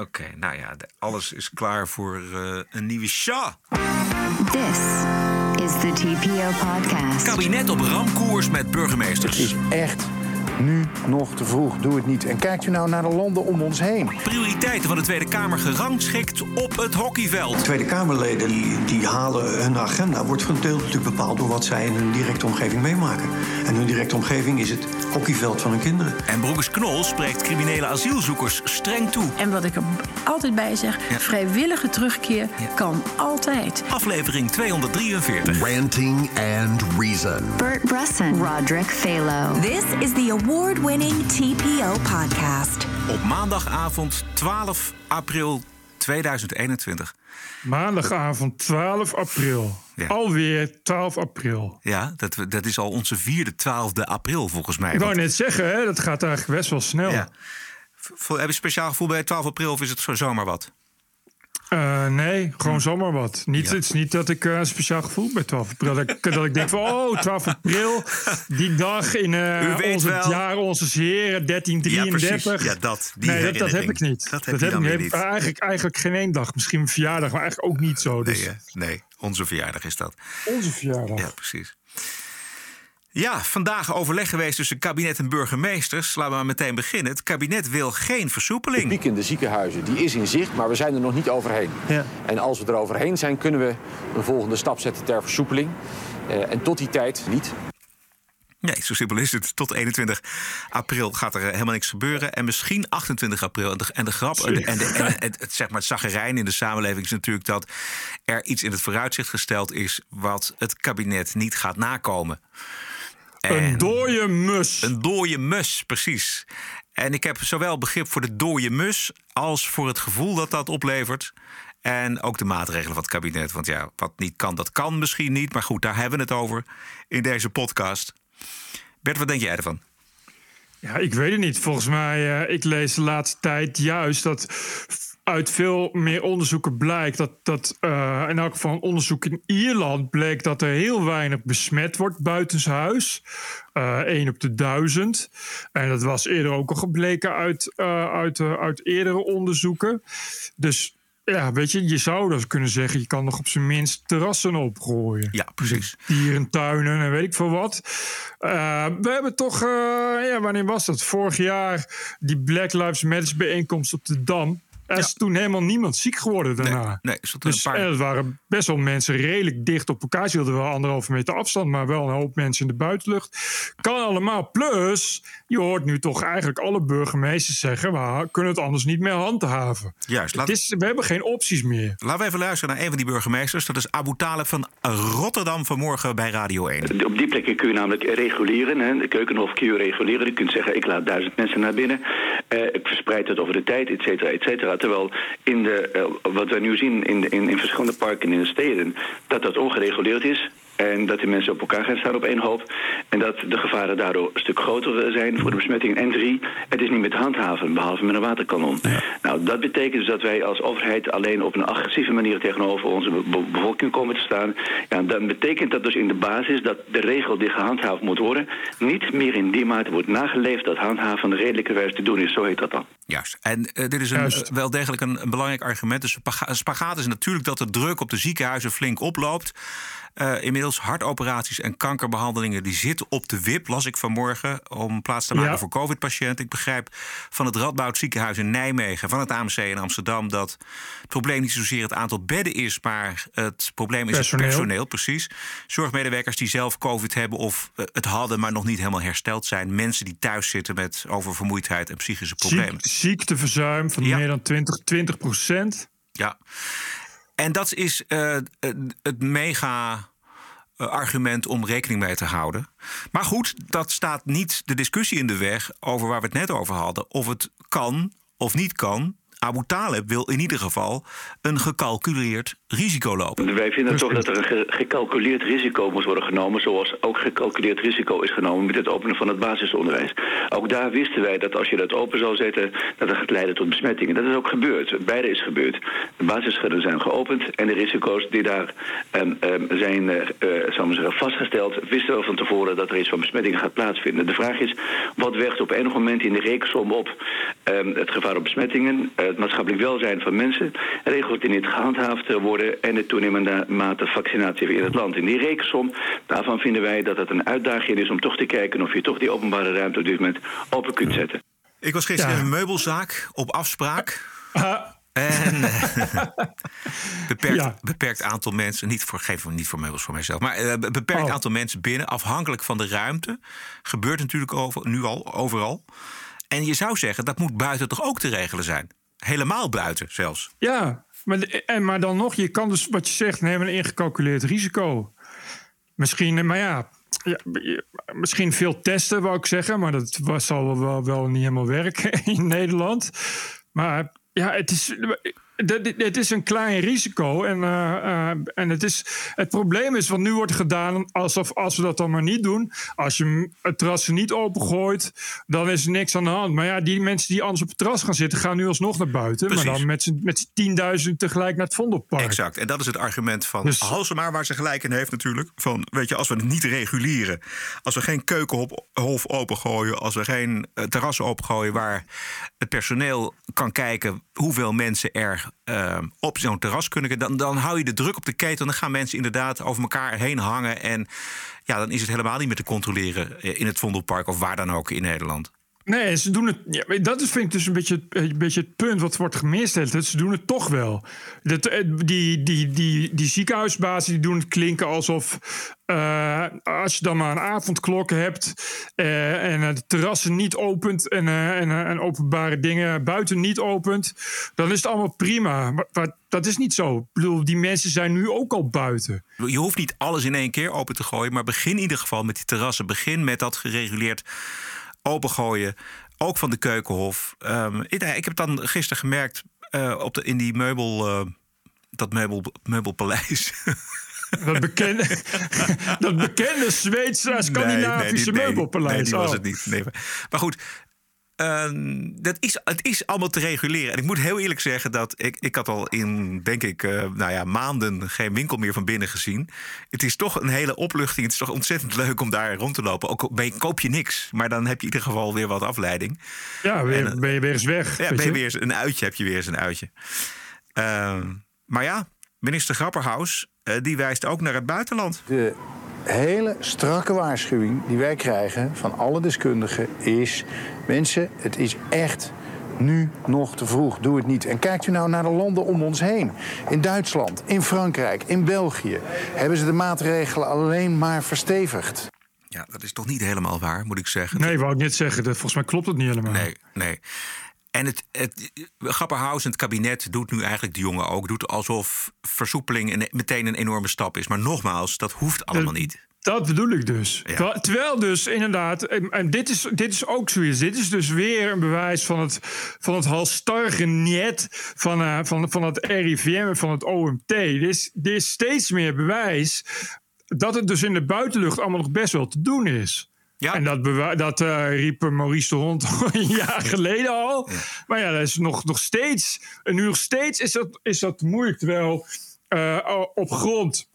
Oké, nou ja, alles is klaar voor eh, een nieuwe show. This is the TPO podcast. Kabinet op ramkoers met burgemeesters. is echt nu nog te vroeg. Doe het niet. En kijkt u nou naar de landen om ons heen. Prioriteiten van de Tweede Kamer gerangschikt op het hockeyveld. Tweede Kamerleden die, die halen hun agenda, wordt voor een deel natuurlijk bepaald door wat zij in hun directe omgeving meemaken. En hun directe omgeving is het hockeyveld van hun kinderen. En Broekers Knol spreekt criminele asielzoekers streng toe. En wat ik er altijd bij zeg, Ja. vrijwillige terugkeer kan altijd. Aflevering 243. Ranting and Reason. Bert Bresson, Roderick Phalo. This is the award winning TPO podcast. Op maandagavond 12 april 2021. Maandagavond 12 april. Ja. Alweer 12 april. Ja, dat, we- dat is al onze vierde 12e april volgens mij. Ik wou Want- net zeggen, hè, dat gaat eigenlijk best wel snel. ja. Heb je een speciaal gevoel bij 12 april of is het zo zomaar wat? Eh, nee, gewoon zomaar wat. Niet, Ja. Het is niet dat ik eh, een speciaal gevoel bij 12 april dat ik, dat ik denk van, oh, 12 april, die dag in eh, U weet ons jaar onze heren, 1333. Ja, dat. Die nee, dat, dat heb ik niet. Dat heb ik niet. Eigenlijk, eigenlijk geen één dag. Misschien een verjaardag, maar eigenlijk ook niet zo. Dus Nee, nee, onze verjaardag is dat. onze verjaardag. Ja, precies. Ja, vandaag overleg geweest tussen kabinet en burgemeesters. Laten we maar meteen beginnen. Het kabinet wil geen versoepeling. piek in de ziekenhuizen die is in zicht, maar we zijn er nog niet overheen. Ja. En als we er overheen zijn, kunnen we een volgende stap zetten ter versoepeling. Eh, en tot die tijd niet. Nee, zo simpel is het. Tot 21 april gaat er eh, helemaal niks gebeuren. En misschien 28 april. En de, en de grap en, de, en, de, en het, zeg maar het zagrijn in de samenleving is natuurlijk dat er iets in het vooruitzicht gesteld is wat het kabinet niet gaat nakomen. En- Een dode mus. Een dode mus, precies. En ik heb zowel begrip voor de dode mus als voor het gevoel dat dat oplevert. En ook de maatregelen van het kabinet. Want ja, wat niet kan, dat kan misschien niet. Maar goed, daar hebben we het over in deze podcast. Bert, wat denk jij ervan? Ja, ik weet het niet. Volgens mij, eh, ik lees de laatste tijd juist dat uit veel meer onderzoeken blijkt dat, dat eh, in elk geval een onderzoek in Ierland bleek dat er heel weinig besmet wordt buitenshuis. Eh 1 op de duizend. En dat was eerder ook al gebleken uit, eh, uit, eh, uit eerdere onderzoeken. Dus ja, weet je, je zou dus kunnen zeggen, je kan nog op zijn minst terrassen opgooien Ja, precies. dierentuinen en weet ik veel wat. Eh, we hebben toch, eh, ja, wanneer was dat? Vorig jaar die Black Lives Matter bijeenkomst op de Dam. Er is toen helemaal niemand ziek geworden daarna. Nee, nee, er dus een paar- en het waren best wel mensen redelijk dicht op elkaar. Ze hielden wel anderhalve meter afstand, maar wel een hoop mensen in de buitenlucht. Kan allemaal. Plus, je hoort nu toch eigenlijk alle burgemeesters zeggen... we kunnen het anders niet meer handhaven. Juist, laat- is, we hebben geen opties meer. Laten we even luisteren naar een van die burgemeesters. Dat is Abu Taleb van Rotterdam vanmorgen bij Radio 1. Op die plekken kun je namelijk reguleren. Hè. De keukenhof kun je reguleren. Je kunt zeggen, ik laat duizend mensen naar binnen. Eh, ik verspreid het over de tijd, et cetera, et cetera. Terwijl in de, eh, wat wij nu zien in, in, in verschillende parken in de steden... dat dat ongereguleerd is. En dat de mensen op elkaar gaan staan op één hoop. En dat de gevaren daardoor een stuk groter zijn voor de besmetting. En drie, het is niet met handhaven, behalve met een waterkanon. Nou, dat betekent dus dat wij als overheid alleen op een agressieve manier tegenover onze be- be- bevolking komen te staan. Ja, dan betekent dat dus in de basis dat de regel die gehandhaafd moet worden... niet meer in die mate wordt nageleefd dat handhaven redelijke wijze te doen is. Zo heet dat dan. Juist. En eh, dit is een, Juist. eh, wel degelijk een, een belangrijk argument. Dus spaga- spagaat is natuurlijk dat de druk op de ziekenhuizen flink oploopt. Eh, inmiddels hartoperaties en kankerbehandelingen die zitten op de wip, las ik vanmorgen, om plaats te maken Ja. voor COVID-patiënten. Ik begrijp van het Radboud ziekenhuis in Nijmegen, van het AMC in Amsterdam, dat het probleem niet zozeer het aantal bedden is, maar het probleem is Personeel. het personeel, precies. Zorgmedewerkers die zelf COVID hebben of eh, het hadden, maar nog niet helemaal hersteld zijn. Mensen die thuis zitten met oververmoeidheid en psychische problemen. Ziek, ziekteverzuim van Ja. meer dan 20, 20 procent. Ja. En dat is eh, het- mega eh, argument om rekening mee te houden. Maar goed, dat staat niet de discussie in de weg over waar we het net over hadden. Of het kan of niet kan. Abu Taleb wil in ieder geval een gecalculeerd risico lopen. Wij vinden toch dat er een ge- gecalculeerd risico moet worden genomen, zoals ook gecalculeerd risico is genomen met het openen van het basisonderwijs. Ook daar wisten wij dat als je dat open zou zetten, dat dat gaat leiden tot besmettingen. Dat is ook gebeurd. Beide is gebeurd. De basisscholen zijn geopend en de risico's die daar ehm, ehm, zijn eh, eh, zal maar zeggen, vastgesteld, wisten we van tevoren dat er iets van besmettingen gaat plaatsvinden. De vraag is, wat weegt op enig moment in de rekensom op ehm, het gevaar op besmettingen? Het maatschappelijk welzijn van mensen, regels die niet gehandhaafd worden en de toenemende mate vaccinatie in het land. In die rekensom, daarvan vinden wij dat het een uitdaging is om toch te kijken of je toch die openbare ruimte op dit moment open kunt zetten. Ik was gisteren Ja. in een meubelzaak op afspraak. Ah, En eh, beperkt, Ja. beperkt aantal mensen, niet voor, geen voor, niet voor meubels voor mijzelf, maar eh, be- beperkt Oh. aantal mensen binnen, afhankelijk van de ruimte. Gebeurt natuurlijk over, nu al overal. En je zou zeggen, dat moet buiten toch ook te regelen zijn? Helemaal buiten zelfs. Ja, maar, en, maar dan nog, je kan dus wat je zegt nemen een ingecalculeerd risico. Misschien, maar ja, misschien veel testen, wou ik zeggen, maar dat zal wel, wel niet helemaal werken in Nederland. Maar ja, het is. Het is een klein risico. En, eh, en het, is, het probleem is, wat nu wordt gedaan, alsof als we dat dan maar niet doen. Als je het terras niet opengooit, dan is er niks aan de hand. Maar ja, die mensen die anders op het terras gaan zitten, gaan nu alsnog naar buiten. Precies. Maar dan met z'n met z'n 10.000 tegelijk naar het Vondelpark. Exact. En dat is het argument van Dus- Halsema, waar ze gelijk in heeft natuurlijk. Van, weet je, als we het niet reguleren, als we geen keukenhof opengooien, als we geen eh, terrassen opengooien waar het personeel kan kijken hoeveel mensen er eh, op zo'n terras kunnen, dan, dan hou je de druk op de keten. Dan gaan mensen inderdaad over elkaar heen hangen. En ja, dan is het helemaal niet meer te controleren eh, in het Vondelpark of waar dan ook in Nederland. Nee, ze doen het. Ja, dat vind ik dus een beetje, een beetje het punt wat wordt gemist. Dat Ze doen het toch wel. Dat, eh, die, die, die, die ziekenhuisbazen die doen het klinken alsof. eh, als je dan maar een avondklok hebt. eh, en het terrassen niet opent. En, en, en openbare dingen buiten niet opent. dan is het allemaal prima. Maar, maar dat is niet zo. Ik bedoel, die mensen zijn nu ook al buiten. Je hoeft niet alles in één keer open te gooien, maar begin in ieder geval met die terrassen. Begin met dat gereguleerd opengooien, ook van de keukenhof. Ehm, ik, ik heb dan gisteren gemerkt eh, op de, in die meubel, eh, dat meubel, meubelpaleis. Dat bekende, dat bekende Zweedse Scandinavische die- nee, meubelpaleis. Nee, die was Oh. het niet. Nee, maar maar goed. Ehm, dat is, het is allemaal te reguleren. En ik moet heel eerlijk zeggen dat ik, ik had al in, denk ik, eh, nou ja, maanden geen winkel meer van binnen gezien. Het is toch een hele opluchting. Het is toch ontzettend leuk om daar rond te lopen. Ook ben je- koop je niks, maar dan heb je in ieder geval weer wat afleiding. Ja, weer, En, eh, ben je weer eens weg. Ja, ben je je? weer eens een uitje, heb je weer eens een uitje. Ehm, maar ja, minister Grapperhaus, eh, die wijst ook naar het buitenland. De hele strakke waarschuwing die wij krijgen van alle deskundigen is... mensen, het is echt nu nog te vroeg. Doe het niet. En kijkt u nou naar de landen om ons heen. In Duitsland, in Frankrijk, in België... hebben ze de maatregelen alleen maar verstevigd. Ja, dat is toch niet helemaal waar, moet ik zeggen. Nee, wou ik net zeggen. Dat, volgens mij klopt het niet helemaal. Nee, nee. En het, het Grapperhaus en het kabinet doet nu eigenlijk de jongen ook. Doet alsof versoepeling een, meteen een enorme stap is. Maar nogmaals, dat hoeft allemaal niet. Dat bedoel ik dus. Terwijl, terwijl dus inderdaad, en, en dit, is, dit is ook zoiets. Dit is dus weer een bewijs van het, van het halstarrige van, eh, van, van het RIVM en van het OMT. Er is, er is steeds meer bewijs dat het dus in de buitenlucht allemaal nog best wel te doen is. Ja. En dat, dat eh, riep Maurice de Hond een jaar geleden al. Maar ja, dat is nog, nog steeds. En nu nog steeds is dat, is dat moeilijk. Terwijl eh, op grond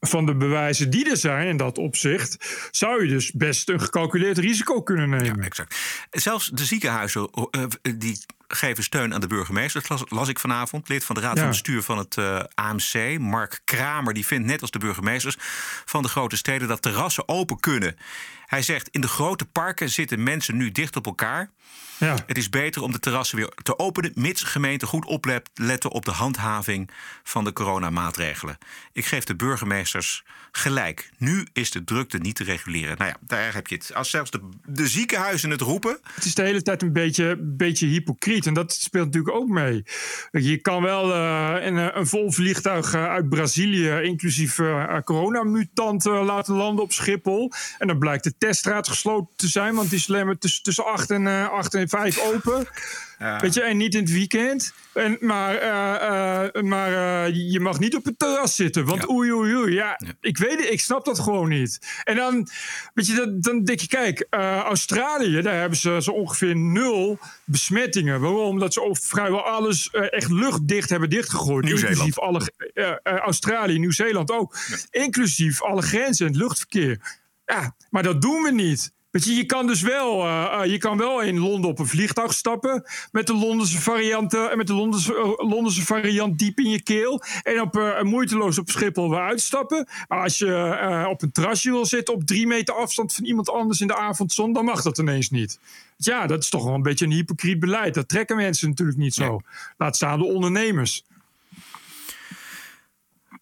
van de bewijzen die er zijn in dat opzicht, zou je dus best een gecalculeerd risico kunnen nemen. Ja, exact. Zelfs de ziekenhuizen eh, die geven steun aan de burgemeester. Dat las, las ik vanavond. Lid van de Raad Ja. van Bestuur van het AMC, Mark Kramer, die vindt net als de burgemeesters van de grote steden dat terrassen open kunnen. Hij zegt: in de grote parken zitten mensen nu dicht op elkaar. Ja. Het is beter om de terrassen weer te openen, mits gemeenten goed opletten op de handhaving van de coronamaatregelen. Ik geef de burgemeesters gelijk. Nu is de drukte niet te reguleren. Nou ja, daar heb je het. Als zelfs de, de ziekenhuizen het roepen. Het is de hele tijd een beetje, beetje hypocriet. En dat speelt natuurlijk ook mee. Je kan wel eh, een, een vol vliegtuig eh, uit Brazilië, inclusief eh coronamutanten, laten landen op Schiphol. En dan blijkt de teststraat gesloten te zijn, want die is alleen maar tussen, tussen 8 en, 8 en 5 open. Weet je, en niet in het weekend. En, maar eh, eh, maar je mag niet op het terras zitten. Want Ja. oei, oei, oei. Ja, ik weet het, ik snap dat gewoon niet. En dan, weet je, dan, dan denk je, kijk, Australië, daar hebben ze zo ongeveer nul besmettingen. Waarom? Omdat ze over vrijwel alles echt luchtdicht hebben dichtgegooid. Inclusief alle, Australië, Nieuw-Zeeland ook. Inclusief alle grenzen en het luchtverkeer. Ja, maar dat doen we niet. Weet je, je kan dus wel, eh, eh, je kan wel in Londen op een vliegtuig stappen met de Londense variant, eh, met de Londense, Londense variant diep in je keel. En op, moeiteloos op Schiphol weer uitstappen. Maar als je op een terrasje wil zitten op drie meter afstand van iemand anders in de avondzon, dan mag dat ineens niet. Ja, dat is toch wel een beetje een hypocriet beleid. Dat trekken mensen natuurlijk niet zo. Laat staan de ondernemers.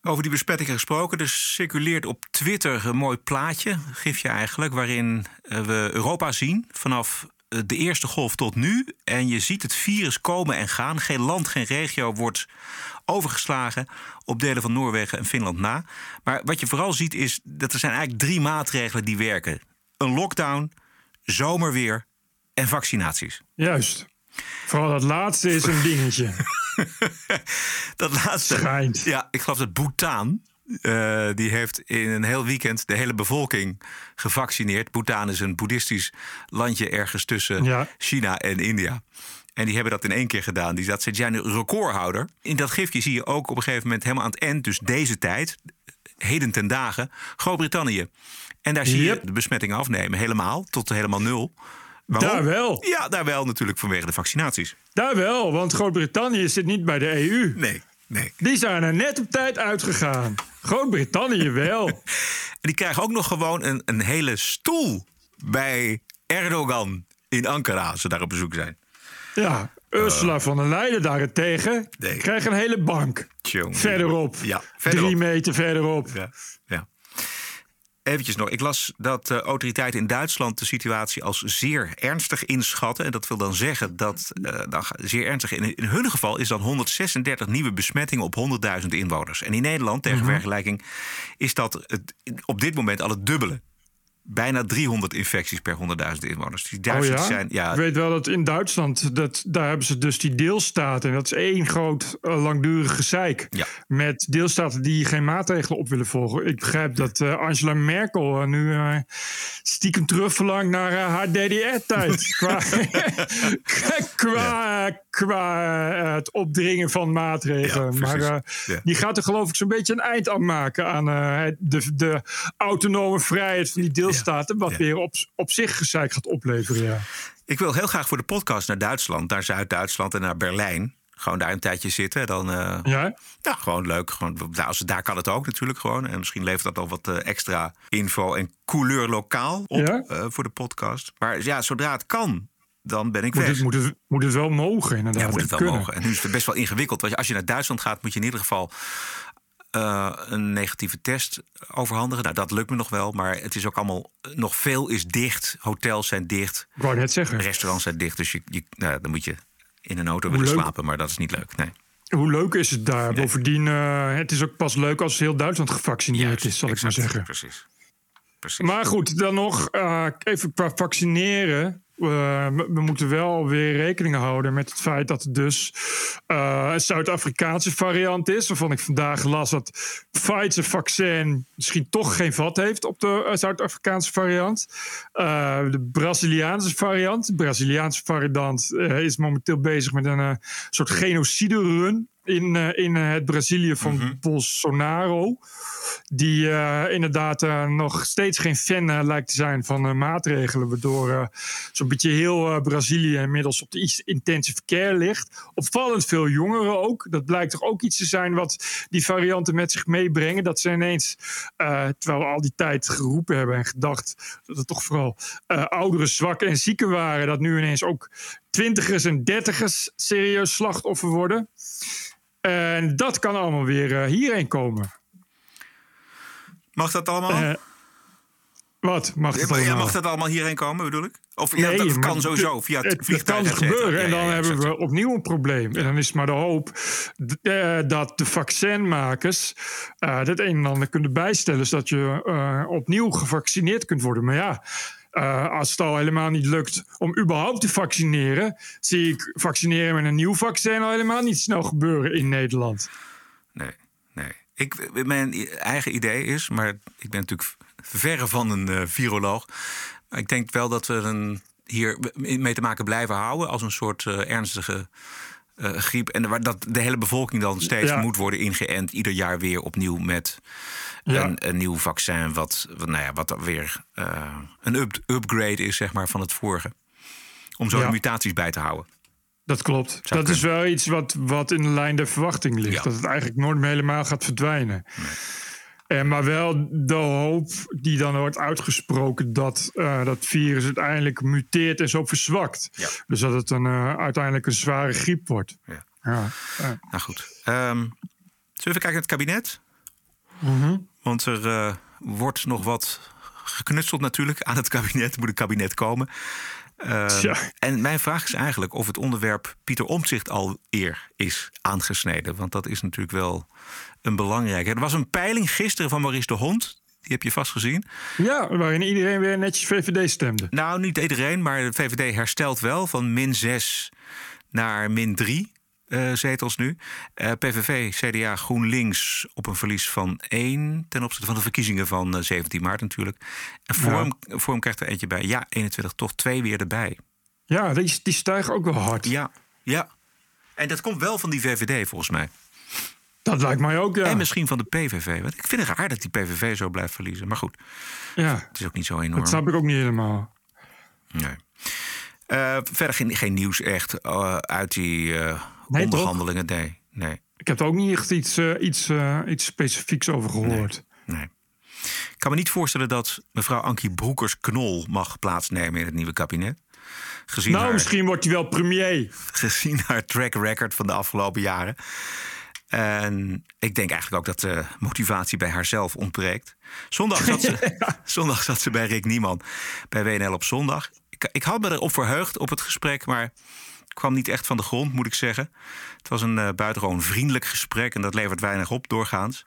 Over die besmettingen gesproken. Er circuleert op Twitter een mooi plaatje, gifje eigenlijk, waarin eh, we Europa zien vanaf eh, de eerste golf tot nu. En je ziet het virus komen en gaan. Geen land, geen regio wordt overgeslagen op delen van Noorwegen en Finland na. Maar wat je vooral ziet is dat er zijn eigenlijk drie maatregelen die werken. Een lockdown, zomerweer en vaccinaties. Juist. Vooral dat laatste is een dingetje. Dat laatste. Schijnt. Ja, ik geloof dat Bhutan. eh, die heeft in een heel weekend de hele bevolking gevaccineerd. Bhutan is een boeddhistisch landje ergens tussen Ja. China en India. En die hebben dat in één keer gedaan. Die dat, zijn een recordhouder. In dat gifje zie je ook op een gegeven moment helemaal aan het eind, dus deze tijd, heden ten dagen, Groot-Brittannië. En daar zie Yep. je de besmettingen afnemen, helemaal, tot helemaal nul. Waarom? Daar wel. Ja, daar wel natuurlijk vanwege de vaccinaties. Daar wel, want Groot-Brittannië zit niet bij de EU. Nee, nee. Die zijn er net op tijd uitgegaan. Groot-Brittannië wel. En die krijgen ook nog gewoon een, een hele stoel bij Erdogan in Ankara als ze daar op bezoek zijn. Ja, Ursula von der Leyen daarentegen Nee. krijgt een hele bank. Tjonge. Verderop. Ja, verderop. Drie meter verderop. Ja. Eventjes nog, ik las dat de autoriteiten in Duitsland de situatie als zeer ernstig inschatten. En dat wil dan zeggen dat, eh, dan, zeer ernstig, in, in hun geval is dan 136 nieuwe besmettingen op 100.000 inwoners. En in Nederland, tegen Mhm. vergelijking, is dat het, op dit moment al het dubbele. Bijna 300 infecties per 100.000 inwoners. Die Oh Duitsers ja? zijn, ja, Ik weet wel dat in Duitsland, dat, daar hebben ze dus die deelstaten. En dat is één groot eh, langdurig gezeik. Ja. Met deelstaten die geen maatregelen op willen volgen. Ik begrijp dat eh, Angela Merkel eh, nu stiekem terugverlangt naar haar DDR-tijd. qua qua, qua het opdringen van maatregelen. Ja, maar die gaat er geloof ik zo'n beetje een eind aan maken aan de, de autonome vrijheid van die deelstaten. Wat Ja. weer op, op zich gezeik gaat opleveren. Ja. Ik wil heel graag voor de podcast naar Duitsland, naar Zuid-Duitsland en naar Berlijn. Gewoon daar een tijdje zitten. Dan, eh, Ja? ja, gewoon leuk. Gewoon, daar, als, daar kan het ook natuurlijk gewoon. En misschien levert dat al wat eh, extra info en couleur lokaal op Ja? eh, voor de podcast. Maar ja, zodra het kan, dan ben ik Moet weg. het, moet, het, moet het wel mogen, inderdaad. ja, moet en het wel kunnen. mogen. En nu is het best wel ingewikkeld. Want als je naar Duitsland gaat, moet je in ieder geval eh, een negatieve test overhandigen. Nou, dat lukt me nog wel. Maar het is ook allemaal, nog veel is dicht. Hotels zijn dicht. Ik net zeggen. Restaurants zijn dicht. Dus je, je, nou, dan moet je in een auto Hoe willen leuk. slapen. Maar dat is niet leuk. Nee. Hoe leuk is het daar? Bovendien, eh, het is ook pas leuk als heel Duitsland gevaccineerd Juist, is, zal ik maar zeggen. Precies. Maar goed, dan nog eh, even qua vaccineren. Eh, we, moeten wel weer rekening houden met het feit dat het dus eh, een Zuid-Afrikaanse variant is. Waarvan ik vandaag las dat Pfizer-vaccin misschien toch geen vat heeft op de Zuid-Afrikaanse variant. De Braziliaanse variant. De Braziliaanse variant is momenteel bezig met een soort genocide-run in, eh, in eh, het Brazilië van Bolsonaro. Die eh, inderdaad eh, nog steeds geen fan eh, lijkt te zijn van eh, maatregelen. Waardoor eh, zo'n beetje heel eh, Brazilië inmiddels op de iets intensive care ligt. Opvallend veel jongeren ook. Dat blijkt toch ook iets te zijn wat die varianten met zich meebrengen. Dat ze ineens, eh, terwijl we al die tijd geroepen hebben en gedacht dat het toch vooral eh, ouderen, zwakken en zieken waren. Dat nu ineens ook twintigers en dertigers serieus slachtoffer worden. En dat kan allemaal weer eh, hierheen komen. Mag dat allemaal? Eh, wat mag Ja, allemaal? mag dat allemaal hierheen komen, bedoel ik? Of ja, Nee, dat kan sowieso via het, het, het vliegtuig. kan gebeuren en Ja, dan hebben we opnieuw een probleem. En dan is maar de hoop eh, dat de vaccinmakers eh het een en ander kunnen bijstellen... zodat je opnieuw gevaccineerd kunt worden. Maar ja, eh, als het al helemaal niet lukt om überhaupt te vaccineren... zie ik vaccineren met een nieuw vaccin al helemaal niet snel gebeuren in Nederland. Nee, nee. Ik, mijn eigen idee is, maar ik ben natuurlijk verre van een eh, viroloog. Ik denk wel dat we een, hier mee te maken blijven houden als een soort eh, ernstige eh, griep. En waar dat de hele bevolking dan steeds Ja. moet worden ingeënt. Ieder jaar weer opnieuw met Ja. een, een nieuw vaccin. Wat, wat, nou ja, wat weer eh, een up- upgrade is zeg maar, van het vorige. Om zo de mutaties bij te houden. Dat klopt. Zou dat is wel iets wat, wat in de lijn der verwachting ligt. Dat het eigenlijk nooit meer helemaal gaat verdwijnen. En maar wel de hoop die dan wordt uitgesproken dat eh, dat virus uiteindelijk muteert en zo verzwakt. Ja. Dus dat het een, eh, uiteindelijk een zware griep wordt. Ja. Ja. ja. Nou goed. Ehm, zullen we even kijken naar het kabinet? Mhm. Want er eh, wordt nog wat geknutseld natuurlijk. Aan het kabinet moet een kabinet komen. Ehm. En mijn vraag is eigenlijk of het onderwerp Pieter Omtzigt al eer is aangesneden. Want dat is natuurlijk wel een belangrijke. Er was een peiling gisteren van Maurice de Hond. Die heb je vast gezien. ja, waarin iedereen weer netjes VVD stemde. Nou, niet iedereen, maar de VVD herstelt wel van min 6 naar min 3 eh, zetels nu. Eh, PVV, CDA, GroenLinks op een verlies van 1 ten opzichte van de verkiezingen van eh, 17 maart natuurlijk. En Forum krijgt er eentje bij. Ja, 21, toch twee weer erbij. Ja, die, die stijgen ook wel hard. Ja, ja. En dat komt wel van die VVD volgens mij. Dat lijkt mij ook, ja. En misschien van de PVV. Want ik vind het raar dat die PVV zo blijft verliezen. Maar goed, ja. het is ook niet zo enorm. Dat snap ik ook niet helemaal. Nee. Eh, verder geen, geen nieuws echt eh, uit die eh, Nee, toch? onderhandelingen. Nee, nee, Ik heb er ook niet echt iets, eh, iets, eh, iets specifieks over gehoord. nee. Ik kan me niet voorstellen dat mevrouw Ankie Broekers-Knol mag plaatsnemen in het nieuwe kabinet. Gezien, Nou, haar, misschien wordt hij wel premier. gezien haar track record van de afgelopen jaren. En ik denk eigenlijk ook dat de motivatie bij haarzelf ontbreekt. Zondag zat ze, zondag zat ze bij Rick Nieman bij WNL op zondag. Ik, ik had me erop verheugd op het gesprek, maar kwam niet echt van de grond, moet ik zeggen. Het was een eh, buitengewoon vriendelijk gesprek en dat levert weinig op doorgaans.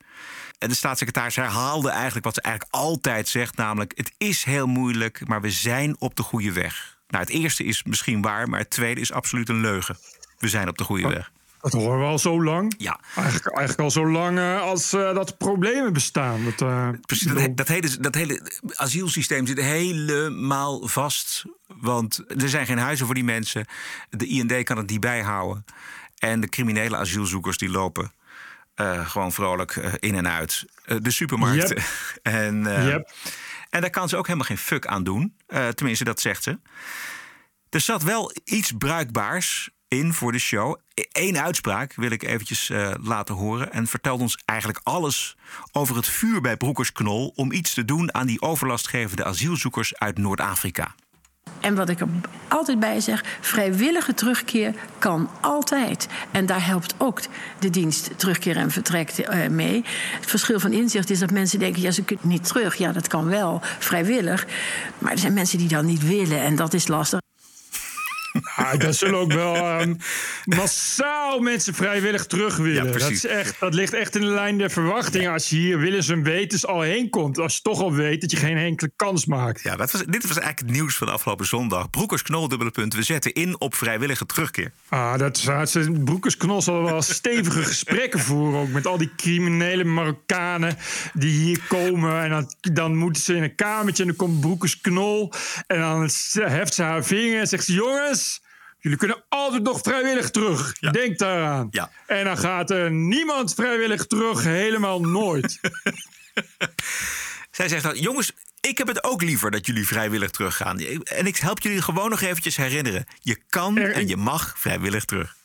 En de staatssecretaris herhaalde eigenlijk wat ze eigenlijk altijd zegt, namelijk: het is heel moeilijk, maar we zijn op de goede weg. Nou, het eerste is misschien waar, maar het tweede is absoluut een leugen. We zijn op de goede weg. Dat horen we al zo lang. Ja. Eigenlijk, eigenlijk al zo lang eh, als eh, dat problemen bestaan. Dat, eh, Precies, dat, he- dat, hele, dat hele asielsysteem zit helemaal vast. Want er zijn geen huizen voor die mensen. De IND kan het niet bijhouden. En de criminele asielzoekers die lopen gewoon vrolijk in en uit de supermarkten. Yep. en, Yep. en daar kan ze ook helemaal geen fuck aan doen. Tenminste, dat zegt ze. Er zat wel iets bruikbaars in voor de show. Eén uitspraak wil ik eventjes eh, laten horen. En vertelt ons eigenlijk alles over het vuur bij Broekersknol... om iets te doen aan die overlastgevende asielzoekers uit Noord-Afrika. En wat ik er altijd bij zeg, vrijwillige terugkeer kan altijd. En daar helpt ook de dienst terugkeer en vertrek eh, mee. Het verschil van inzicht is dat mensen denken, ja, ze kunnen niet terug. Ja, dat kan wel, vrijwillig. Maar er zijn mensen die dat niet willen en dat is lastig. Ah, dat zullen ook wel ehm, massaal mensen vrijwillig terug willen. Ja, dat, is echt, dat ligt echt in de lijn der verwachtingen. Als je hier willens en wetens al heen komt. Als je toch al weet dat je geen enkele kans maakt. Ja, dat was, dit was eigenlijk het nieuws van de afgelopen zondag. Broekersknol, dubbele punt. We zetten in op vrijwillige terugkeer. Ah, dat is, ze Broekersknol zal wel stevige gesprekken voeren. Ook met al die criminele Marokkanen die hier komen. En dan, dan moeten ze in een kamertje en dan komt Broekersknol. En dan heft ze haar vinger en zegt ze... Jongens, jullie kunnen altijd nog vrijwillig terug. Ja. Denk daaraan. Ja. En dan gaat er niemand vrijwillig terug. Helemaal nooit. Zij zegt dan, jongens, ik heb het ook liever dat jullie vrijwillig teruggaan. En ik help jullie gewoon nog eventjes herinneren. Je kan Er- en je mag vrijwillig terug.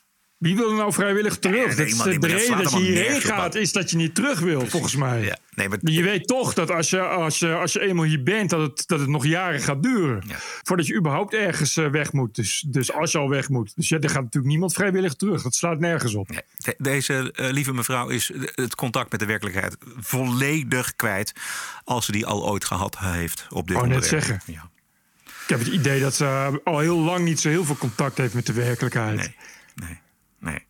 Wie wil er nou vrijwillig terug? nee, de ik dat reden dat je hierheen gaat, is dat je niet terug wil, volgens mij. Ja, nee, maar je weet toch dat als je, als je, als je eenmaal hier bent, dat het, dat het nog jaren gaat duren. Ja. Voordat je überhaupt ergens eh, weg moet. Dus, dus als je al weg moet. Dus ja, er gaat natuurlijk niemand vrijwillig terug. Dat slaat nergens op. Nee, de- deze eh, lieve mevrouw is het contact met de werkelijkheid volledig kwijt. Als ze die al ooit gehad heeft op dit Wou net onderwerp. zeggen. Ja. Ik heb het idee dat ze al heel lang niet zo heel veel contact heeft met de werkelijkheid. Nee, nee, nee.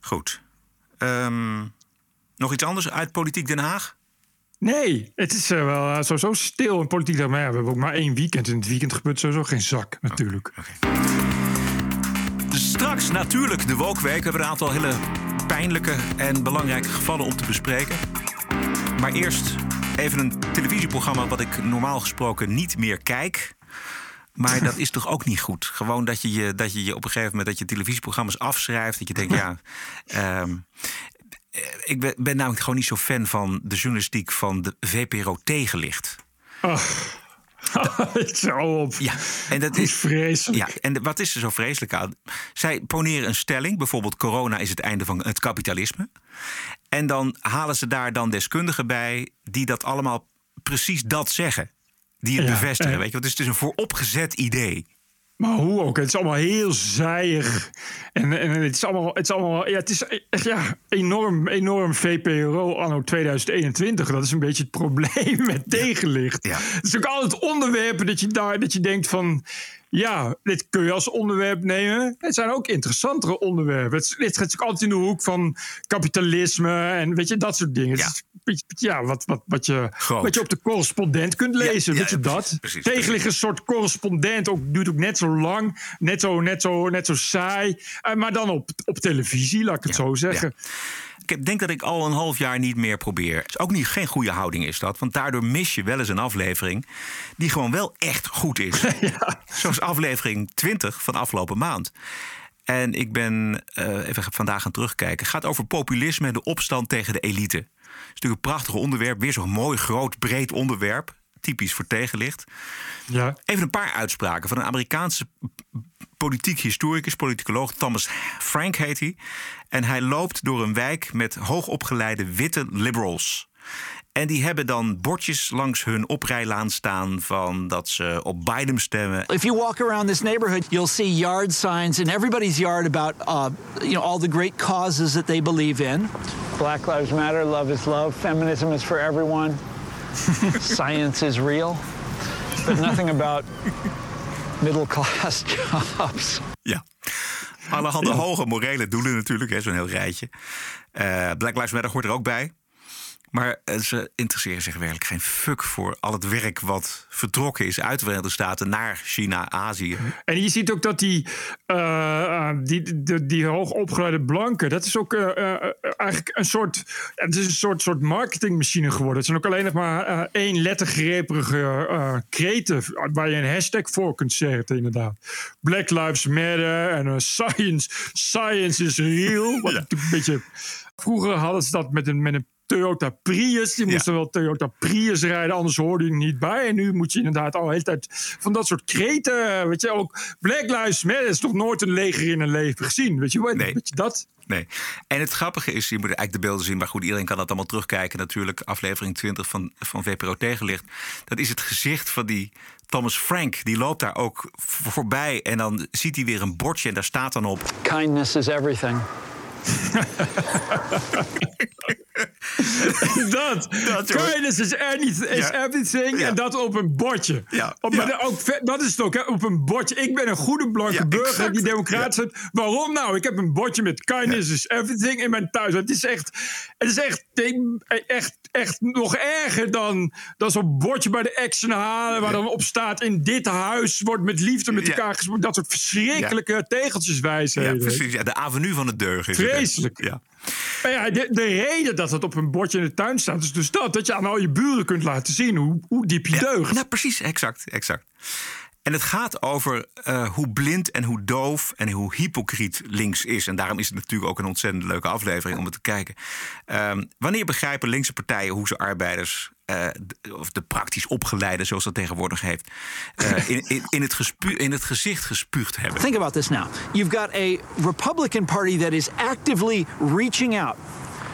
Goed. Ehm, nog iets anders uit Politiek Den Haag? Nee, het is eh, wel eh, sowieso stil in politiek. Maar ja, we hebben ook maar één weekend. In het weekend gebeurt sowieso geen zak, natuurlijk. Straks natuurlijk de Wokweek. We hebben een aantal hele pijnlijke en belangrijke gevallen om te bespreken. Maar eerst even een televisieprogramma wat ik normaal gesproken niet meer kijk. Maar dat is toch ook niet goed? Gewoon dat je je, dat je, je op een gegeven moment dat je televisieprogramma's afschrijft. Dat je denkt, ja. ehm, eh, ik ben, ben namelijk gewoon niet zo fan van de journalistiek van de VPRO tegenlicht. Zo op. Ja, en dat is vreselijk. Ja, en wat is er zo vreselijk aan? Zij poneren een stelling, bijvoorbeeld corona is het einde van het kapitalisme. En dan halen ze daar dan deskundigen bij die dat allemaal precies dat zeggen. Die het Ja, bevestigen, weet je. Want het is dus een vooropgezet idee. Maar hoe ook, het is allemaal heel zijig. En, en het is allemaal, het is allemaal, ja, het is echt ja, enorm, enorm VPRO anno 2021. Dat is een beetje het probleem met tegenlicht. Het is ook altijd onderwerpen dat je daar, dat je denkt van, ja, dit kun je als onderwerp nemen. Het zijn ook interessantere onderwerpen. Het, het gaat ook altijd in de hoek van kapitalisme en weet je, dat soort dingen. Ja, wat, wat, wat, je, wat je op de correspondent kunt lezen. ja, weet je dat? precies, een soort correspondent. Ook, duurt ook net zo lang. Net zo, net zo, net zo saai. Eh, maar dan op, op televisie, laat ik het zo zeggen. Ik denk dat ik al een half jaar niet meer probeer. Is ook niet, geen goede houding is dat. Want daardoor mis je wel eens een aflevering die gewoon wel echt goed is. Zoals aflevering 20 van afgelopen maand. En ik ben eh, even vandaag gaan terugkijken. Het gaat over populisme en de opstand tegen de elite. Het is natuurlijk een prachtig onderwerp. Weer zo'n mooi, groot, breed onderwerp. Typisch voor tegenlicht. Ja. Even een paar uitspraken van een Amerikaanse politiek historicus, politicoloog Thomas Frank heet hij. En hij loopt door een wijk met hoogopgeleide witte liberals. En die hebben dan bordjes langs hun oprijlaan staan van dat ze op Biden stemmen. If you walk around this neighborhood, you'll see yard signs in everybody's yard about, uh, you know, all the great causes that they believe in. Black Lives Matter, love is love, feminism is for everyone, science is real, but nothing about middle class jobs. Ja. Allerhande hoge morele doelen natuurlijk, hè, zo'n heel rijtje. Eh, Black Lives Matter hoort er ook bij. Maar eh, ze interesseren zich werkelijk geen fuck voor al het werk wat vertrokken is uit de Verenigde Staten naar China, Azië. En je ziet ook dat die, eh, eh, die, die, die hoogopgeleide blanken, dat is ook eigenlijk een soort, het is een soort, soort marketingmachine geworden. Het zijn ook alleen nog maar één lettergreperige eh kreten waar je een hashtag voor kunt zetten, inderdaad. Black Lives Matter en science, science is real. Wat een beetje, vroeger hadden ze dat met een, met een Toyota Prius. Die moesten wel Toyota Prius rijden, anders hoorde je er niet bij. En nu moet je inderdaad al de hele tijd van dat soort kreten. Weet je, ook Black Lives Matter is nog nooit een leger in een leven gezien. Weet je, wat? weet je dat? Nee. En het grappige is, je moet eigenlijk de beelden zien, maar goed, iedereen kan dat allemaal terugkijken. Natuurlijk, aflevering 20 van, van VPRO Tegenlicht. Dat is het gezicht van die Thomas Frank. Die loopt daar ook voorbij en dan ziet hij weer een bordje en daar staat dan op. Kindness is everything. dat. Kindness is, is Ja. everything. En dat op een bordje. Op, maar ook, dat is het ook, hè, op een bordje. Ik ben een goede blanke burger exact. die democraat is. Waarom nou? Ik heb een bordje met kindness is everything in mijn thuis. Het is echt, het is echt, echt, echt nog erger dan, dan zo'n bordje bij de Action halen... waar dan op staat, in dit huis wordt met liefde met elkaar gesproken. Dat soort verschrikkelijke tegeltjeswijsheden. Ja, precies. Ja, de avenue van het deugen. Is het? Vreselijk. Ja. Maar ja, de, de reden dat het op een bordje in de tuin staat, is dus dat. Dat je aan al je buren kunt laten zien hoe, hoe diep je deugt. Nou, precies, exact, exact. En het gaat over eh, hoe blind en hoe doof en hoe hypocriet links is. En daarom is het natuurlijk ook een ontzettend leuke aflevering om het te kijken. Ehm, wanneer begrijpen linkse partijen hoe ze arbeiders, eh, d- of de praktisch opgeleide, zoals dat tegenwoordig heeft, eh, in, in, in, het gespu- in het gezicht gespuugd hebben? Think about this now. You've got a Republican Party that is actively reaching out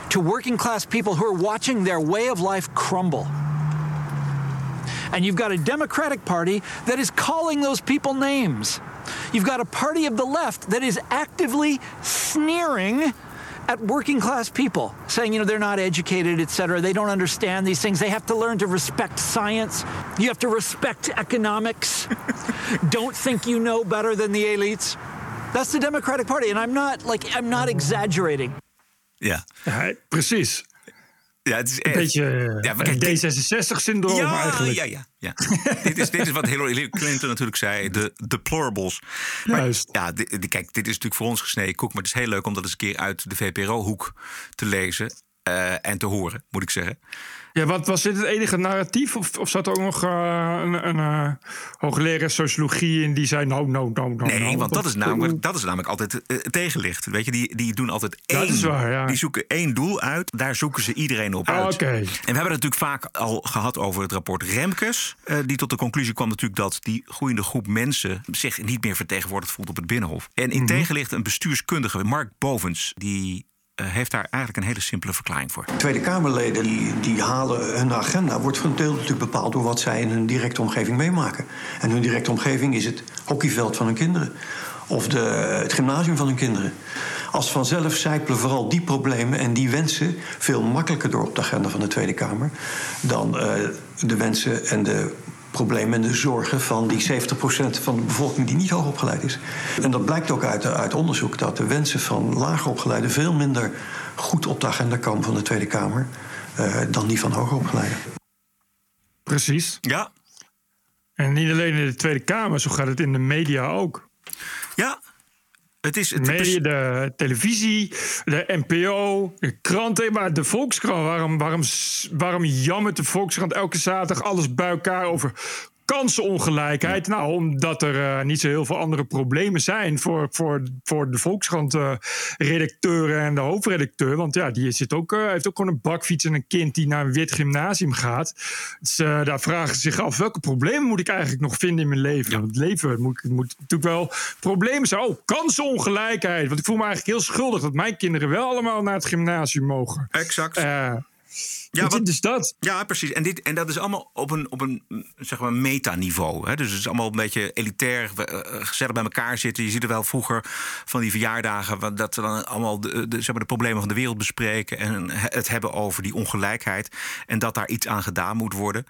to working class people who are watching their way of life crumble. And you've got a Democratic Party that is calling those people names. You've got a party of the left that is actively sneering at working class people, saying, you know, they're not educated, et cetera. They don't understand these things. They have to learn to respect science. You have to respect economics. don't think you know better than the elites. That's the Democratic Party. And I'm not, like, I'm not oh. exaggerating. Ja. Ja, precies. Ja, het is Een echt- beetje eh, Ja, dit- D66-syndroom ja, eigenlijk. Ja, ja, ja. dit, is, dit is wat Hillary Clinton natuurlijk zei, de deplorables. Maar, Juist. Ja, kijk, dit is natuurlijk voor ons gesneden koek, maar het is heel leuk om dat eens een keer uit de VPRO-hoek te lezen. Eh, en te horen, moet ik zeggen. Ja, wat was dit het enige narratief? Of, of zat er ook nog uh, een, een uh, hoogleraar sociologie in die zei: nou, nou, nou, nou. Nee, nou, want dat is, namelijk, dat is namelijk altijd tegenlicht. Weet je, die, die doen altijd één. Dat is waar, ja. Die zoeken één doel uit. Daar zoeken ze iedereen op Ah, uit. oké. En we hebben het natuurlijk vaak al gehad over het rapport Remkes. eh, die tot de conclusie kwam natuurlijk dat die groeiende groep mensen zich niet meer vertegenwoordigd voelt op het Binnenhof. En in Mhm. tegenlicht een bestuurskundige, Mark Bovens, die eh, heeft daar eigenlijk een hele simpele verklaring voor. Tweede Kamerleden die, die halen hun agenda, wordt voor een deel natuurlijk bepaald door wat zij in hun directe omgeving meemaken. En hun directe omgeving is het hockeyveld van hun kinderen. Of de, het gymnasium van hun kinderen. Als vanzelf zijpelen vooral die problemen en die wensen veel makkelijker door op de agenda van de Tweede Kamer dan eh, de wensen en de problemen en de zorgen van die 70% van de bevolking die niet hoog opgeleid is. En dat blijkt ook uit, uit onderzoek dat de wensen van lager opgeleiden veel minder goed op de agenda komen van de Tweede Kamer eh, dan die van hoger opgeleiden. Precies. Ja. En niet alleen in de Tweede Kamer, zo gaat het in de media ook. Ja. Het is, het de media, de televisie, de NPO, de kranten, maar de Volkskrant. Waarom, waarom, waarom jammert de Volkskrant elke zaterdag alles bij elkaar over kansenongelijkheid? Nou, omdat er uh, niet zo heel veel andere problemen zijn voor, voor, voor de Volkskrant-redacteur en de hoofdredacteur. Want ja, die zit ook, uh, heeft ook gewoon een bakfiets en een kind die naar een wit gymnasium gaat. Dus daar vragen ze zich af, welke problemen moet ik eigenlijk nog vinden in mijn leven? Ja. Het leven moet, moet natuurlijk wel problemen zijn. Oh, kansenongelijkheid. Want ik voel me eigenlijk heel schuldig dat mijn kinderen wel allemaal naar het gymnasium mogen. Exact. Ja, wat is dat? Ja, precies. En, dit, en dat is allemaal op een, op een zeg maar, metaniveau. Hè? Dus het is allemaal een beetje elitair, uh, gezellig bij elkaar zitten. Je ziet er wel vroeger van die verjaardagen... dat ze dan allemaal de, de, zeg maar, de problemen van de wereld bespreken... en het hebben over die ongelijkheid... en dat daar iets aan gedaan moet worden.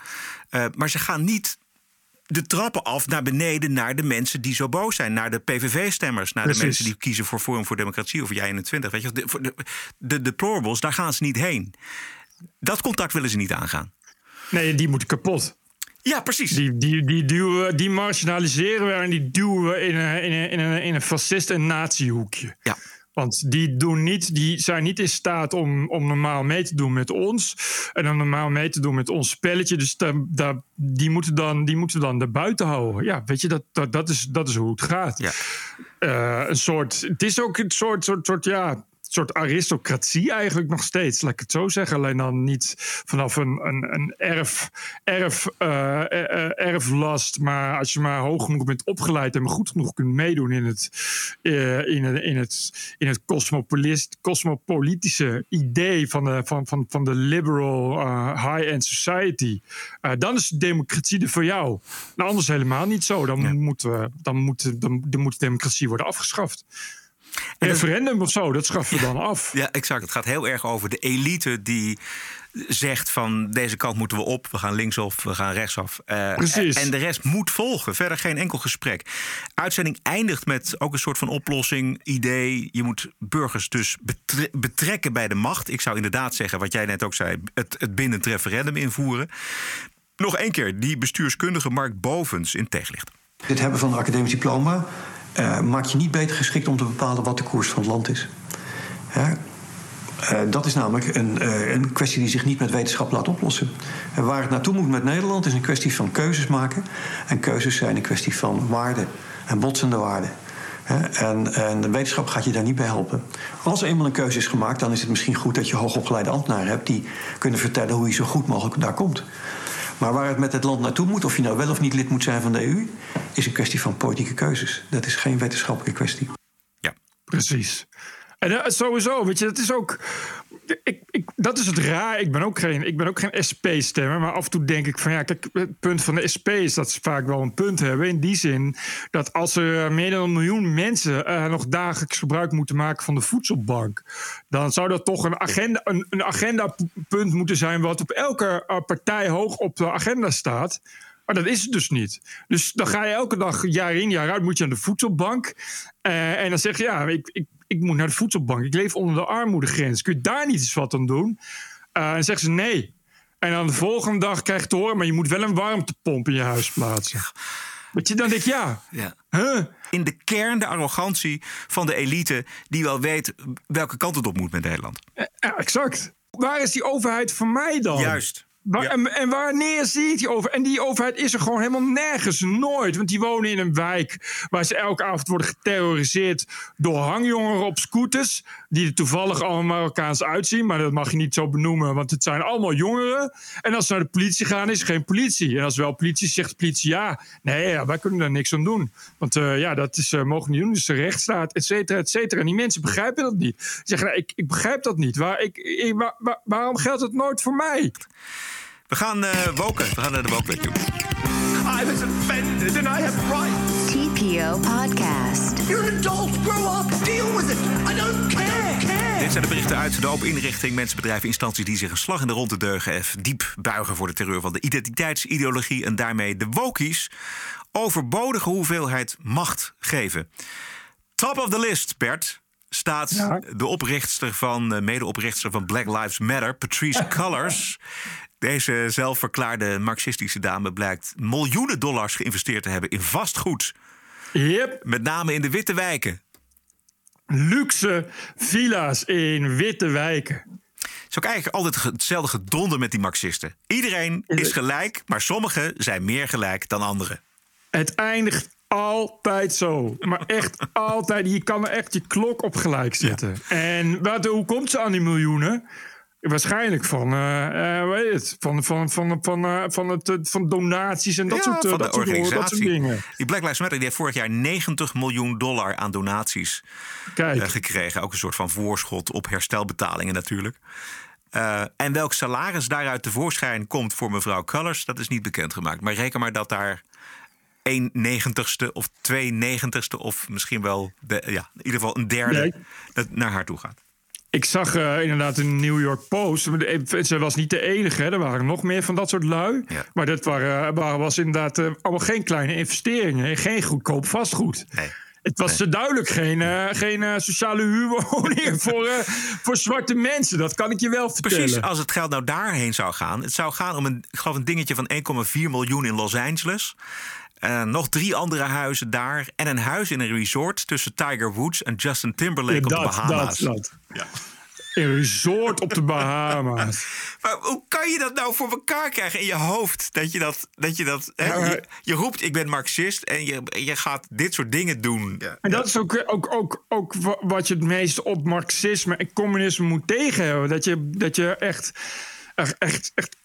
Uh, maar ze gaan niet de trappen af naar beneden naar de mensen die zo boos zijn. Naar de PVV-stemmers, naar Precies. de mensen die kiezen voor Forum voor Democratie of Jij21. Weet je, de, de, de deplorables, daar gaan ze niet heen. Dat contact willen ze niet aangaan. Nee, die moeten kapot. Ja, precies. Die, die, die, duwen, die marginaliseren we en die duwen we in een, in een, in een, in een fascist- en natiehoekje. Ja. Want die, doen niet, die zijn niet in staat om, om normaal mee te doen met ons. En om normaal mee te doen met ons spelletje. Dus daar, daar, die, moeten dan, die moeten dan er buiten houden. Ja, weet je, dat, dat, dat, is, dat is hoe het gaat. Ja. Uh, een soort, het is ook een soort, soort, soort ja, soort aristocratie eigenlijk nog steeds, laat ik het zo zeggen. Alleen dan niet vanaf een, een, een erf, erf, uh, erflast, maar als je maar hoog genoeg bent opgeleid en maar goed genoeg kunt meedoen in het, uh, in het, in het, in het cosmopolitische idee van de, van, van, van de liberal uh, high-end society, dan is democratie er voor jou. Nou, anders helemaal niet zo. Dan, ja. moet, dan, moet, dan, dan moet democratie worden afgeschaft. Een referendum of zo, dat schaffen we dan af. Ja, exact. Het gaat heel erg over de elite die zegt van deze kant moeten we op, we gaan linksaf, we gaan rechtsaf. Uh, Precies. En de rest moet volgen. Verder geen enkel gesprek. Uitzending eindigt met ook een soort van oplossing, idee. Je moet burgers dus betre betrekken bij de macht. Ik zou inderdaad zeggen, wat jij net ook zei, het, het bindend referendum invoeren. Nog één keer, die bestuurskundige Mark Bovens in tegenlicht. Dit hebben van een academisch diploma uh, maakt je niet beter geschikt om te bepalen wat de koers van het land is. Uh, dat is namelijk een, uh, een, kwestie die zich niet met wetenschap laat oplossen. En waar het naartoe moet met Nederland is een kwestie van keuzes maken. En keuzes zijn een kwestie van waarden en botsende waarden. En, en, de wetenschap gaat je daar niet bij helpen. Als er eenmaal een keuze is gemaakt, dan is het misschien goed dat je hoogopgeleide ambtenaren hebt die kunnen vertellen hoe je zo goed mogelijk daar komt. Maar waar het met het land naartoe moet, of je nou wel of niet lid moet zijn van de EU, is een kwestie van politieke keuzes. Dat is geen wetenschappelijke kwestie. Ja, precies. En uh, sowieso, weet je, dat is ook. Ik, ik, dat is het raar. Ik ben ook geen, ik ben ook geen SP-stemmer. Maar af en toe denk ik van ja, kijk, het punt van de SP is dat ze vaak wel een punt hebben. In die zin dat als er meer dan een miljoen mensen uh, nog dagelijks gebruik moeten maken van de voedselbank. dan zou dat toch een, agenda, een, een agendapunt moeten zijn. wat op elke uh, partij hoog op de agenda staat. Maar dat is het dus niet. Dus dan ga je elke dag, jaar in, jaar uit, moet je aan de voedselbank. En dan zeg je, ja, ik, ik, ik moet naar de voedselbank. Ik leef onder de armoedegrens. Kun je daar niet eens wat aan doen? Uh, en zeggen ze nee. En dan de volgende dag krijg je te horen... maar je moet wel een warmtepomp in je huis plaatsen. Weet je, dan denk ik, ja. ja. Huh? In de kern de arrogantie van de elite... die wel weet welke kant het op moet met Nederland. Ja, exact. Waar is die overheid voor mij dan? Juist. En, en wanneer zie ik die over? En die overheid is er gewoon helemaal nergens, nooit. Want die wonen in een wijk waar ze elke avond worden geterroriseerd door hangjongeren op scooters. Die er toevallig allemaal Marokkaans uitzien, maar dat mag je niet zo benoemen, want het zijn allemaal jongeren. En als ze naar de politie gaan, is er geen politie. En als wel politie zegt de politie ja. Nee, ja, wij kunnen daar niks aan doen. Want eh, ja, dat is, eh, mogen niet doen, dus de rechtsstaat, et cetera, et cetera. En die mensen begrijpen dat niet. Ze zeggen, nou, ik, ik begrijp dat niet. Waar, ik, ik- waar- waar- waarom geldt het nooit voor mij? We gaan eh woken. We gaan naar de wokenweek toe. I was offended and I have rights. TPO Podcast. You're an adult. Grow up. Deal with it. I don't care. care. Dit zijn de berichten uit de open inrichting. Mensen, bedrijven, instanties die zich een slag in de ronde deugen... en diep buigen voor de terreur van de identiteitsideologie... en daarmee de wokies overbodige hoeveelheid macht geven. Top of the list, Bert, staat de oprichtster van, eh, medeoprichtster van Black Lives Matter, Patrice Cullors. Deze zelfverklaarde marxistische dame blijkt miljoenen dollars geïnvesteerd te hebben in vastgoed. Yep. Met name in de witte wijken. luxe villa's in witte wijken. Het is ook eigenlijk altijd hetzelfde gedonder met die marxisten. Iedereen is gelijk, maar sommigen zijn meer gelijk dan anderen. Het eindigt altijd zo. Maar echt altijd. Je kan er echt je klok op gelijk zetten. En wat, hoe komt ze aan die miljoenen? Waarschijnlijk van, heet het? Van, van, van, van, eh, van, het, van donaties en dat Ja, soort, van dat, soort, dat soort organisatie. dingen. Die Black Lives Matter die heeft vorig jaar 90 miljoen dollar aan donaties Kijk. gekregen. Ook een soort van voorschot op herstelbetalingen natuurlijk. En welk salaris daaruit tevoorschijn komt voor mevrouw Cullors, dat is niet bekendgemaakt. Maar reken maar dat daar 1 negentigste of 2 negentigste of misschien wel de, ja, in ieder geval een derde Nee. naar haar toe gaat. Ik zag eh, inderdaad in de New York Post. de- Ze was niet de enige. Hè. Er waren nog meer van dat soort lui. Maar dat waren, waren, was inderdaad eh, allemaal geen kleine investeringen. en Geen goedkoop vastgoed. Het was eh, duidelijk geen, eh, geen eh, sociale huurwoning voor, eh, voor zwarte mensen. Dat kan ik je wel vertellen. Precies, als het geld nou daarheen zou gaan. Het zou gaan om een, ik geloof een dingetje van 1,4 miljoen in Los Angeles. Eh, nog drie andere huizen daar. En een huis in een resort tussen Tiger Woods en Justin Timberlake Ja, op de Bahama's. dat, dat. Een resort op de Bahama's. Maar hoe kan je dat nou voor elkaar krijgen in je hoofd? Dat je dat. Dat je, dat hè, Ja, maar- je, je roept, ik ben Marxist. En je, je gaat dit soort dingen doen. En dat is ook, ook, ook, ook wa- wat je het meest op marxisme en communisme moet tegenhouden. Dat je, dat je echt, echt, echt, echt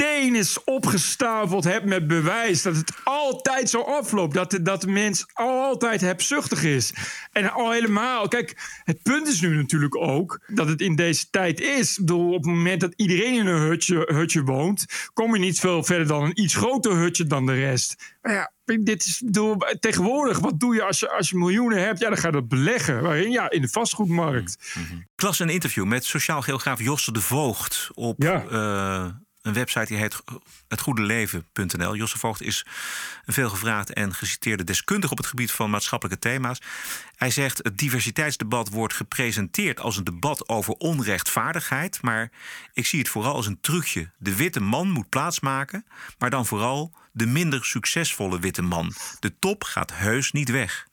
containers opgestapeld hebt met bewijs dat het altijd zo afloopt. Dat de, dat de mens altijd hebzuchtig is. En al helemaal, kijk, het punt is nu natuurlijk ook dat het in deze tijd is. Ik bedoel, op het moment dat iedereen in een hutje, hutje woont, kom je niet veel verder dan een iets groter hutje dan de rest. Maar ja, dit is bedoel, tegenwoordig, wat doe je als je, als je miljoenen hebt? Ja, dan ga je dat beleggen. Waarin? Ja, in de vastgoedmarkt. Ik las een interview met sociaal geograaf Josse de Voogd op eh, een website die heet hetgoedeleven.nl. Josse Voogd is een veelgevraagd en geciteerde deskundige op het gebied van maatschappelijke thema's. Hij zegt: het diversiteitsdebat wordt gepresenteerd als een debat over onrechtvaardigheid, maar ik zie het vooral als een trucje. De witte man moet plaatsmaken, maar dan vooral de minder succesvolle witte man. De top gaat heus niet weg.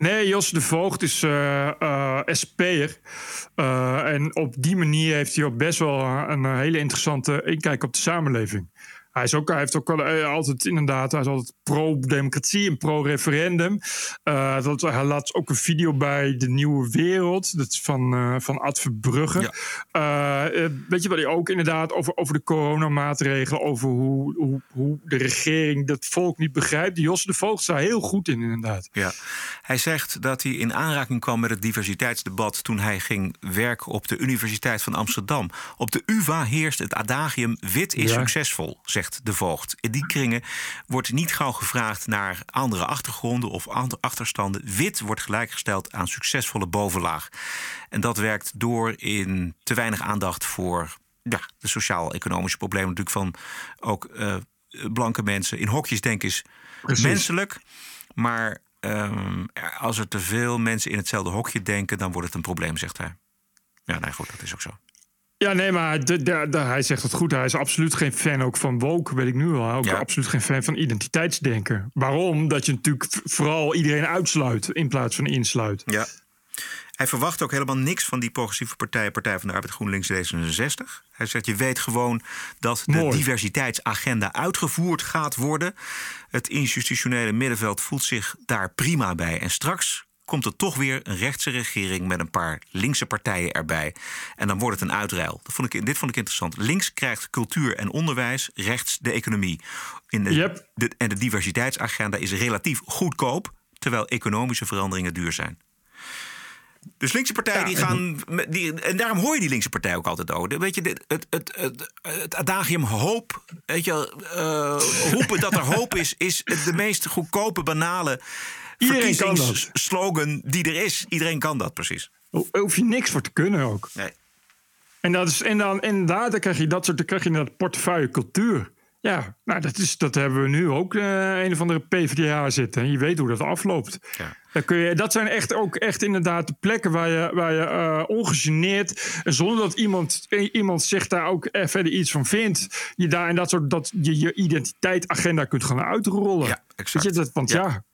Nee, Jos de Voogd is eh eh, SP'er. Eh, en op die manier heeft hij ook best wel een, hele interessante inkijk op de samenleving. Hij, is ook, hij heeft ook wel eh, altijd inderdaad, hij is altijd pro-democratie en pro-referendum. Eh, dat, hij laat ook een video bij De Nieuwe Wereld. Dat is van, eh van Ad Verbrugge. Weet je wat hij ook inderdaad over, over de coronamaatregelen, over hoe, hoe, hoe de regering dat volk niet begrijpt. Jos de Voogd staat heel goed in, inderdaad. Ja. Hij zegt dat hij in aanraking kwam met het diversiteitsdebat toen hij ging werken op de Universiteit van Amsterdam. Op de UVA heerst het adagium wit is Ja. succesvol, zegt de voogd. In die kringen wordt niet gauw gevraagd naar andere achtergronden of andere achterstanden. Wit wordt gelijkgesteld aan succesvolle bovenlaag. En dat werkt door in te weinig aandacht voor ja, de sociaal-economische problemen natuurlijk van ook eh, blanke mensen. In hokjes denken is Precies. menselijk. Maar ehm, als er te veel mensen in hetzelfde hokje denken, dan wordt het een probleem, zegt hij. Ja, nee, goed, dat is ook zo. Ja, nee, maar de, de, de- hij zegt het goed. Hij is absoluut geen fan ook van woke, weet ik nu al. Ook Ja. absoluut geen fan van identiteitsdenken. Waarom? Dat je natuurlijk vooral iedereen uitsluit in plaats van insluit. Ja. Hij verwacht ook helemaal niks van die progressieve partijen, Partij van de Arbeid, GroenLinks, D66. Hij zegt, je weet gewoon dat de Mooi. diversiteitsagenda uitgevoerd gaat worden. Het institutionele middenveld voelt zich daar prima bij. En straks komt er toch weer een rechtse regering met een paar linkse partijen erbij. En dan wordt het een uitruil. Dat vond ik, dit vond ik interessant. Links krijgt cultuur en onderwijs, rechts de economie. In de, Yep. de, en de diversiteitsagenda is relatief goedkoop, terwijl economische veranderingen duur zijn. Dus linkse partijen Ja, die gaan. Die, en daarom hoor je die linkse partij ook altijd ook. Weet je, het, het, het, het adagium hoop. Weet je, eh, roepen dat er hoop is, is de meest goedkope, banale. Verkiezingsslogan die er is. Iedereen kan dat precies. Daar hoef je niks voor te kunnen ook. Nee. En, dat is, en dan inderdaad, dan krijg je dat soort, dan krijg je dat portefeuille cultuur. Ja, nou, dat, is, dat hebben we nu ook eh, een of andere PvdA zitten. En je weet hoe dat afloopt. Ja. Dan kun je, dat zijn echt ook echt inderdaad de plekken waar je, waar je eh, ongegeneerd... en zonder dat iemand, eh, iemand zich daar ook verder iets van vindt... je daar en dat soort, dat je je identiteitsagenda kunt gaan uitrollen. Ja, exact. Weet je, dat, want Ja. ja,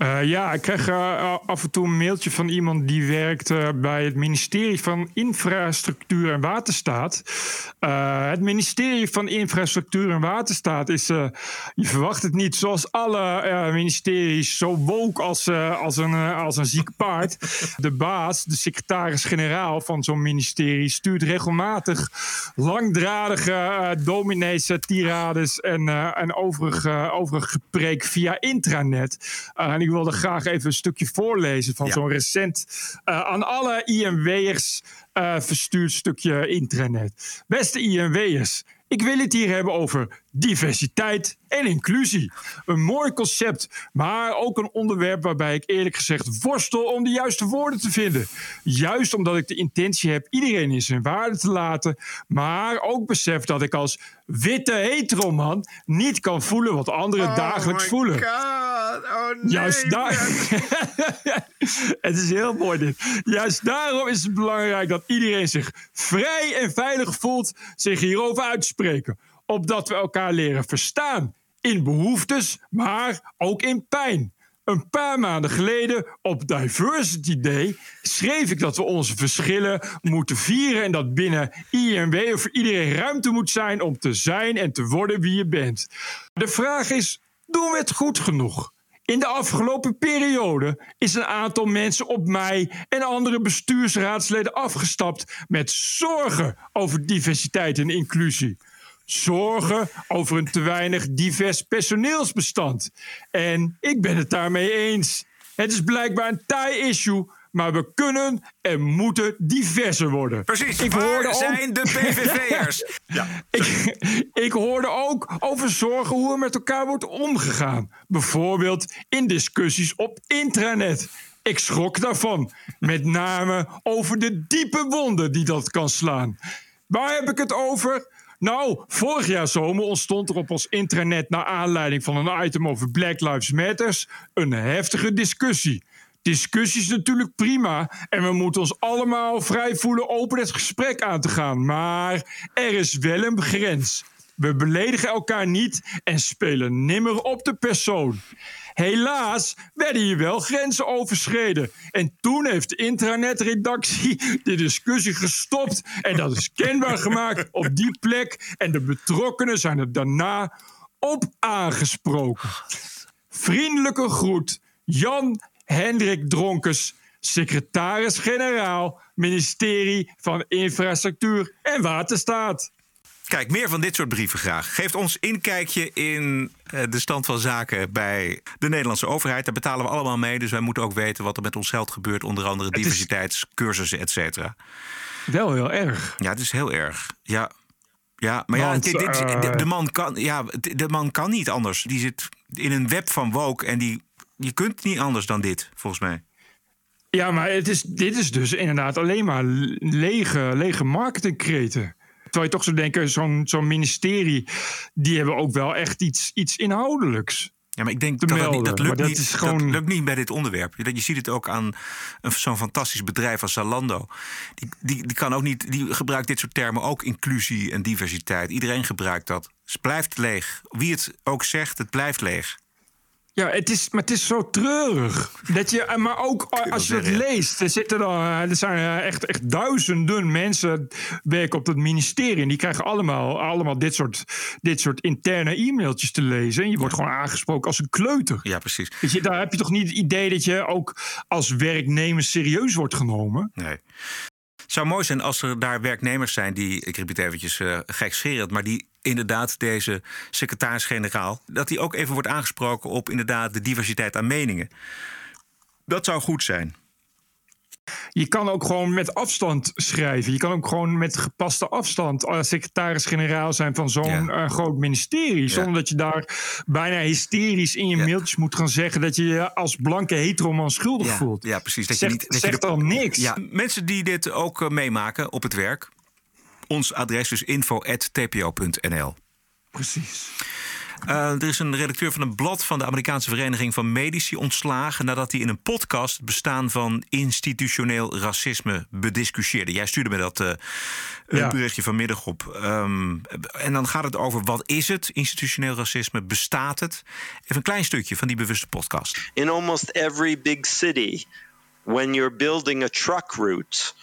eh, ja, ik krijg eh, af en toe een mailtje van iemand die werkt eh, bij het ministerie van Infrastructuur en Waterstaat. Het ministerie van Infrastructuur en Waterstaat is, je verwacht het niet, zoals alle ministeries, zo woke als, als, een, als een ziek paard. De baas, de secretaris-generaal van zo'n ministerie, stuurt regelmatig langdradige dominees, tirades en, en overig, overig gepreek via intranet. En ik wilde graag even een stukje voorlezen van Ja. zo'n recent eh, aan alle IMW'ers eh verstuurd stukje intranet. Beste IMW'ers, ik wil het hier hebben over diversiteit en inclusie. Een mooi concept, maar ook een onderwerp waarbij ik eerlijk gezegd worstel om de juiste woorden te vinden. Juist omdat ik de intentie heb iedereen in zijn waarde te laten, maar ook besef dat ik als witte heteroman niet kan voelen wat anderen dagelijks voelen. Juist daar. het is heel mooi dit. Juist daarom is het belangrijk dat iedereen zich vrij en veilig voelt zich hierover uit te spreken. Opdat we elkaar leren verstaan. In behoeftes, maar ook in pijn. Een paar maanden geleden op Diversity Day schreef ik dat we onze verschillen moeten vieren en dat binnen INW voor iedereen ruimte moet zijn om te zijn en te worden wie je bent. De vraag is: doen we het goed genoeg? In de afgelopen periode is een aantal mensen op mij en andere bestuursraadsleden afgestapt met zorgen over diversiteit en inclusie. Zorgen over een te weinig divers personeelsbestand. En ik ben het daarmee eens. Het is blijkbaar een taai issue, maar we kunnen en moeten diverser worden. Precies. Ik Waar ook- zijn de PVV'ers? ik, ik hoorde ook over zorgen hoe er met elkaar wordt omgegaan. Bijvoorbeeld in discussies op intranet. Ik schrok daarvan. Met name over de diepe wonden die dat kan slaan. Waar heb ik het over? Nou, vorig jaar zomer ontstond er op ons intranet... naar aanleiding van een item over Black Lives Matters... een heftige discussie. Discussie is natuurlijk prima en we moeten ons allemaal vrij voelen open het gesprek aan te gaan. Maar er is wel een grens. We beledigen elkaar niet en spelen nimmer op de persoon. Helaas werden hier wel grenzen overschreden. En toen heeft de intranetredactie de discussie gestopt. En dat is kenbaar gemaakt op die plek. En de betrokkenen zijn er daarna op aangesproken. Vriendelijke groet, Jan Hendrik Dronkes, secretaris-generaal, ministerie van Infrastructuur en Waterstaat. Kijk, meer van dit soort brieven graag. Geeft ons inkijkje in eh, de stand van zaken bij de Nederlandse overheid. Daar betalen we allemaal mee, dus wij moeten ook weten wat er met ons geld gebeurt. Onder andere is- diversiteitscursussen, et cetera. Wel heel erg. Ja, het is heel erg. Ja, ja maar ja, Want, dit, dit- eh, de, man kan, ja, de man kan niet anders. Die zit in een web van woke en die, je kunt niet anders dan dit, volgens mij. Ja, maar het is, dit is dus inderdaad alleen maar lege, lege marketingkreten. Terwijl je toch zou denken, zo'n zo'n ministerie... die hebben ook wel echt iets, iets inhoudelijks. Ja, maar ik denk dat melden. niet, dat, lukt dat niet, gewoon- dat lukt niet bij dit onderwerp. Je, je ziet het ook aan een- zo'n fantastisch bedrijf als Zalando. Die, die, die, kan ook niet, die gebruikt dit soort termen ook inclusie en diversiteit. Iedereen gebruikt dat. Het blijft leeg. Wie het ook zegt, het blijft leeg. Ja, het is, maar het is zo treurig. Dat je, maar ook als je dat leest, er, zitten dan, er zijn echt, echt duizenden mensen werken op dat ministerie. En die krijgen allemaal, allemaal dit, soort, dit soort interne e-mailtjes te lezen. En je wordt gewoon aangesproken als een kleuter. Ja, precies. Je, daar heb je toch niet het idee dat je ook als werknemer serieus wordt genomen? Nee. Het zou mooi zijn als er daar werknemers zijn die, ik riep het eventjes uh, gekscherend, maar die inderdaad deze secretaris-generaal, dat die ook even wordt aangesproken op inderdaad de diversiteit aan meningen. Dat zou goed zijn. Je kan ook gewoon met afstand schrijven. Je kan ook gewoon met gepaste afstand uh, secretaris-generaal zijn van zo'n ja. uh, groot ministerie. Zonder dat je daar bijna hysterisch in je ja. mailtjes moet gaan zeggen dat je je als blanke heteroman schuldig ja. voelt. Ja, precies. Dat zegt, je niet, dat zegt je al niks. Ja, mensen die dit ook uh, meemaken op het werk. Ons adres is info.tpo.nl. Precies. Uh, er is een redacteur van een blad van de Amerikaanse Vereniging van Medici ontslagen nadat hij in een podcast het bestaan van institutioneel racisme bediscussieerde. Jij stuurde me dat uh, ja. berichtje vanmiddag op. Um, en dan gaat het over wat is het, institutioneel racisme, bestaat het? Even een klein stukje van die bewuste podcast. In almost every big city, when you're building a truck route,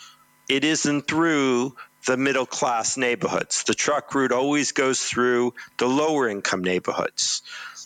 it isn't through the middle class neighborhoods. The truck route always goes through the lower income neighborhoods.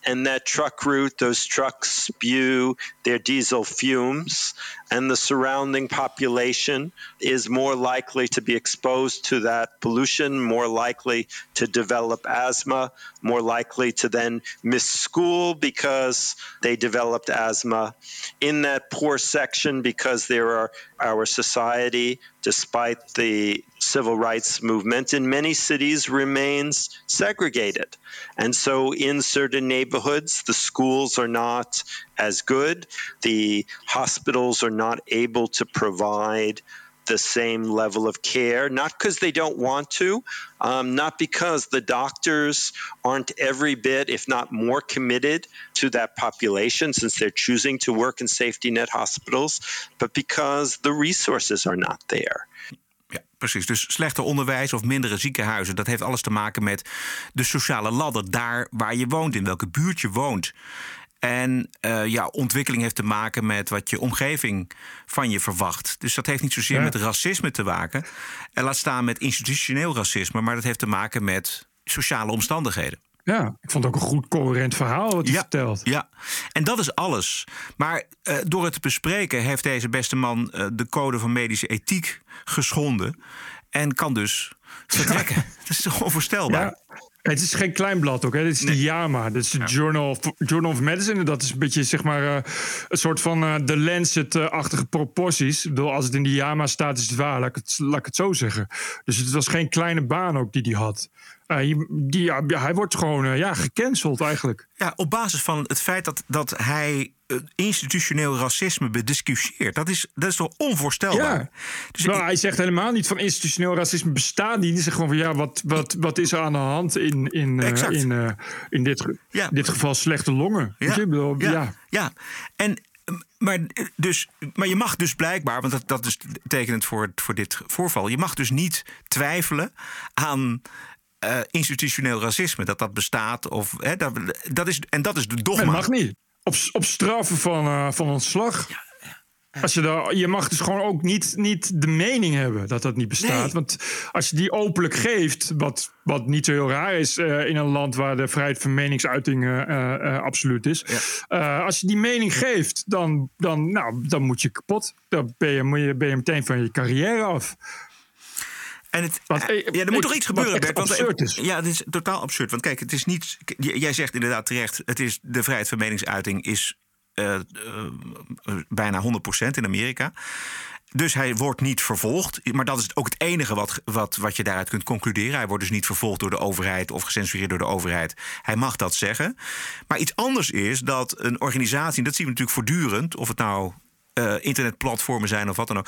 And that truck route, those trucks spew their diesel fumes, and the surrounding population is more likely to be exposed to that pollution, more likely to develop asthma, more likely to then miss school because they developed asthma. In that poor section, because there are our society, despite the civil rights movement in many cities remains segregated. And so in certain neighborhoods, the schools are not as good. The hospitals are not able to provide the same level of care, not because they don't want to, um, not because the doctors aren't every bit, if not more, committed to that population since they're choosing to work in safety net hospitals, but because the resources are not there. Ja, precies. Dus slechter onderwijs of mindere ziekenhuizen, dat heeft alles te maken met de sociale ladder, daar waar je woont, in welke buurt je woont. En uh, ja, ontwikkeling heeft te maken met wat je omgeving van je verwacht. Dus dat heeft niet zozeer ja. met racisme te maken. En laat staan met institutioneel racisme, maar dat heeft te maken met sociale omstandigheden. Ja, ik vond het ook een goed coherent verhaal wat hij ja, vertelt. Ja, en dat is alles. Maar uh, door het te bespreken heeft deze beste man uh, de code van medische ethiek geschonden. En kan dus vertrekken. Ja. Dat is toch onvoorstelbaar? Ja. Het is geen klein blad ook, hè? Dit is nee. de JAMA. Dit is de ja. Journal, of, Journal of Medicine. Dat is een beetje, zeg maar, uh, een soort van uh, de Lancet-achtige proporties. Ik bedoel, als het in de JAMA staat, is het waar. Laat ik het, laat ik het zo zeggen. Dus het was geen kleine baan ook die hij had. Die, hij wordt gewoon ja, gecanceld eigenlijk. Ja, op basis van het feit dat, dat hij institutioneel racisme bediscussieert. Dat is, dat is toch onvoorstelbaar? Ja. Dus nou, ik... hij zegt helemaal niet van institutioneel racisme bestaat niet. Hij zegt gewoon van ja, wat, wat, wat is er aan de hand in, in, uh, in, uh, in dit, ja. dit geval slechte longen? Ja. Je, bedoel, ja. ja. ja. En maar, dus, maar je mag dus blijkbaar, want dat, dat is tekenend voor, voor dit voorval, je mag dus niet twijfelen aan. Uh, institutioneel racisme, dat dat bestaat. Of, hè, dat, dat is, en dat is de dogma. Dat mag niet. Op, op straffen van, uh, van ontslag. Ja. Als je, daar, je mag dus gewoon ook niet, niet de mening hebben dat dat niet bestaat. Nee. Want als je die openlijk geeft, wat, wat niet zo heel raar is uh, in een land waar de vrijheid van meningsuiting uh, absoluut is. Ja. als je die mening geeft, dan, dan, nou, dan moet je kapot. Dan ben je, ben je meteen van je carrière af. En het, want, ja, er moet toch iets gebeuren, Bert. Want, is. Ja, het is totaal absurd. Want kijk, het is niet. Jij zegt inderdaad terecht. Het is, de vrijheid van meningsuiting is uh, uh, bijna 100% in Amerika. Dus hij wordt niet vervolgd. Maar dat is ook het enige wat, wat, wat je daaruit kunt concluderen. Hij wordt dus niet vervolgd door de overheid of gecensureerd door de overheid. Hij mag dat zeggen. Maar iets anders is dat een organisatie, en dat zien we natuurlijk voortdurend, of het nou uh, internetplatformen zijn of wat dan ook.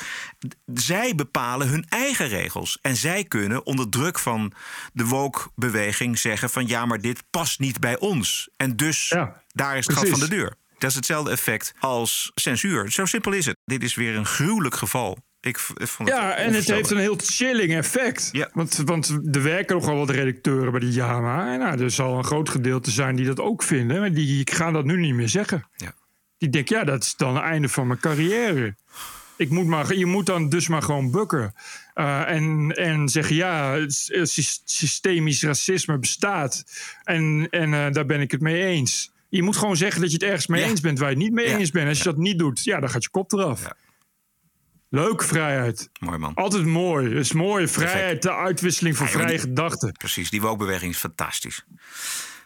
Zij bepalen hun eigen regels. En zij kunnen onder druk van de woke-beweging zeggen: van ja, maar dit past niet bij ons. En dus ja, daar is het gat van de deur. Dat is hetzelfde effect als censuur. Zo simpel is het. Dit is weer een gruwelijk geval Ik, vond het Ja, en het heeft een heel chilling effect. Want, want er werken nogal wat redacteuren bij de JAMA. En nou, er zal een groot gedeelte zijn die dat ook vinden. Maar die gaan dat nu niet meer zeggen. Ja. Die denken, ja, dat is dan het einde van mijn carrière. Ik moet maar, je moet dan dus maar gewoon bukken. Eh, en, en zeggen, ja, eh, sys- systemisch racisme bestaat. En, en eh, daar ben ik het mee eens. Je moet gewoon zeggen dat je het ergens mee eens bent waar je het niet mee eens bent. Als je dat niet doet, ja, dan gaat je kop eraf. Leuk, vrijheid. Mooi man. Altijd mooi. Het is mooi. Vrijheid, de uitwisseling van vrije gedachten. Precies, die wookbeweging is fantastisch.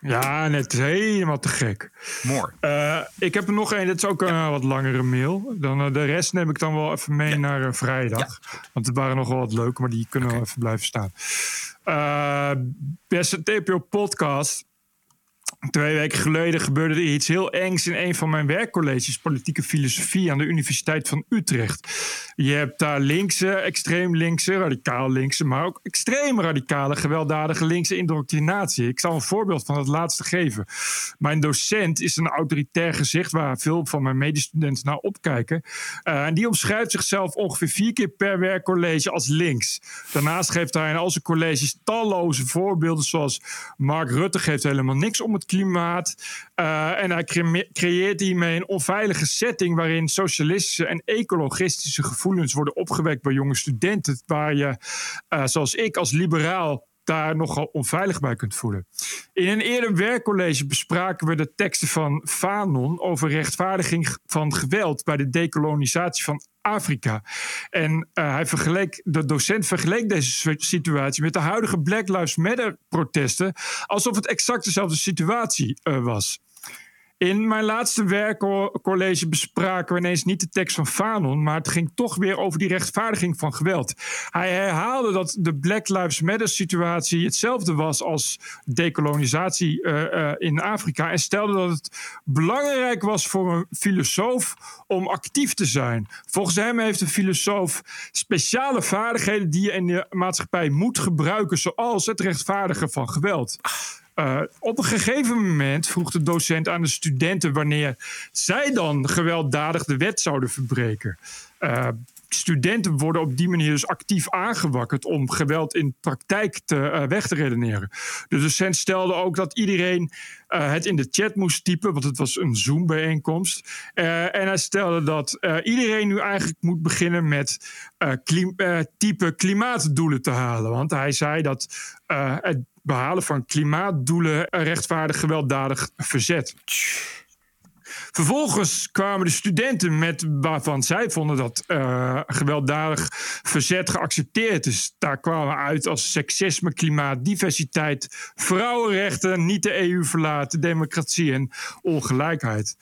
Ja, net helemaal te gek. Mooi. Eh, ik heb er nog één, dat is ook een wat langere mail. Dan, eh, de rest neem ik dan wel even mee naar eh, vrijdag. Want het waren nog wel wat leuke, maar die kunnen wel even blijven staan. Eh, beste TPO podcast. Twee weken geleden gebeurde er iets heel engs in een van mijn werkcolleges, politieke filosofie aan de Universiteit van Utrecht. Je hebt daar linkse, extreem linkse, radicaal linkse, maar ook extreem radicale, gewelddadige linkse indoctrinatie. Ik zal een voorbeeld van het laatste geven. Mijn docent is een autoritair gezicht waar veel van mijn medestudenten naar opkijken. Eh, en die omschrijft zichzelf ongeveer vier keer per werkcollege als links. Daarnaast geeft hij in al zijn colleges talloze voorbeelden, zoals Mark Rutte geeft helemaal niks om het klimaat. Eh, en hij cre- creëert hiermee een onveilige setting waarin socialistische en ecologistische gevoelens worden opgewekt bij jonge studenten, waar je, eh, zoals ik als liberaal, daar nogal onveilig bij kunt voelen. In een eerder werkcollege bespraken we de teksten van Fanon over rechtvaardiging van geweld bij de dekolonisatie van Afrika. En eh, hij vergeleek, de docent vergeleek deze situatie met de huidige Black Lives Matter protesten, alsof het exact dezelfde situatie eh, was. In mijn laatste werkcollege bespraken we ineens niet de tekst van Fanon, maar het ging toch weer over die rechtvaardiging van geweld. Hij herhaalde dat de Black Lives Matter situatie hetzelfde was als dekolonisatie eh, eh, in Afrika en stelde dat het belangrijk was voor een filosoof om actief te zijn. Volgens hem heeft een filosoof speciale vaardigheden die je in de maatschappij moet gebruiken, zoals het rechtvaardigen van geweld. Uh, op een gegeven moment vroeg de docent aan de studenten wanneer zij dan gewelddadig de wet zouden verbreken. Uh, studenten worden op die manier dus actief aangewakkerd om geweld in praktijk te, uh, weg te redeneren. De docent stelde ook dat iedereen het in de chat moest typen, want het was een Zoom-bijeenkomst. en hij stelde dat iedereen nu eigenlijk moet beginnen met klim type klimaatdoelen te halen. Want hij zei dat het behalen van klimaatdoelen rechtvaardig gewelddadig verzet. Vervolgens kwamen de studenten met waarvan zij vonden dat uh, gewelddadig verzet geaccepteerd is. Daar kwamen uit als seksisme, klimaat, diversiteit, vrouwenrechten, niet de EU verlaten, democratie en ongelijkheid.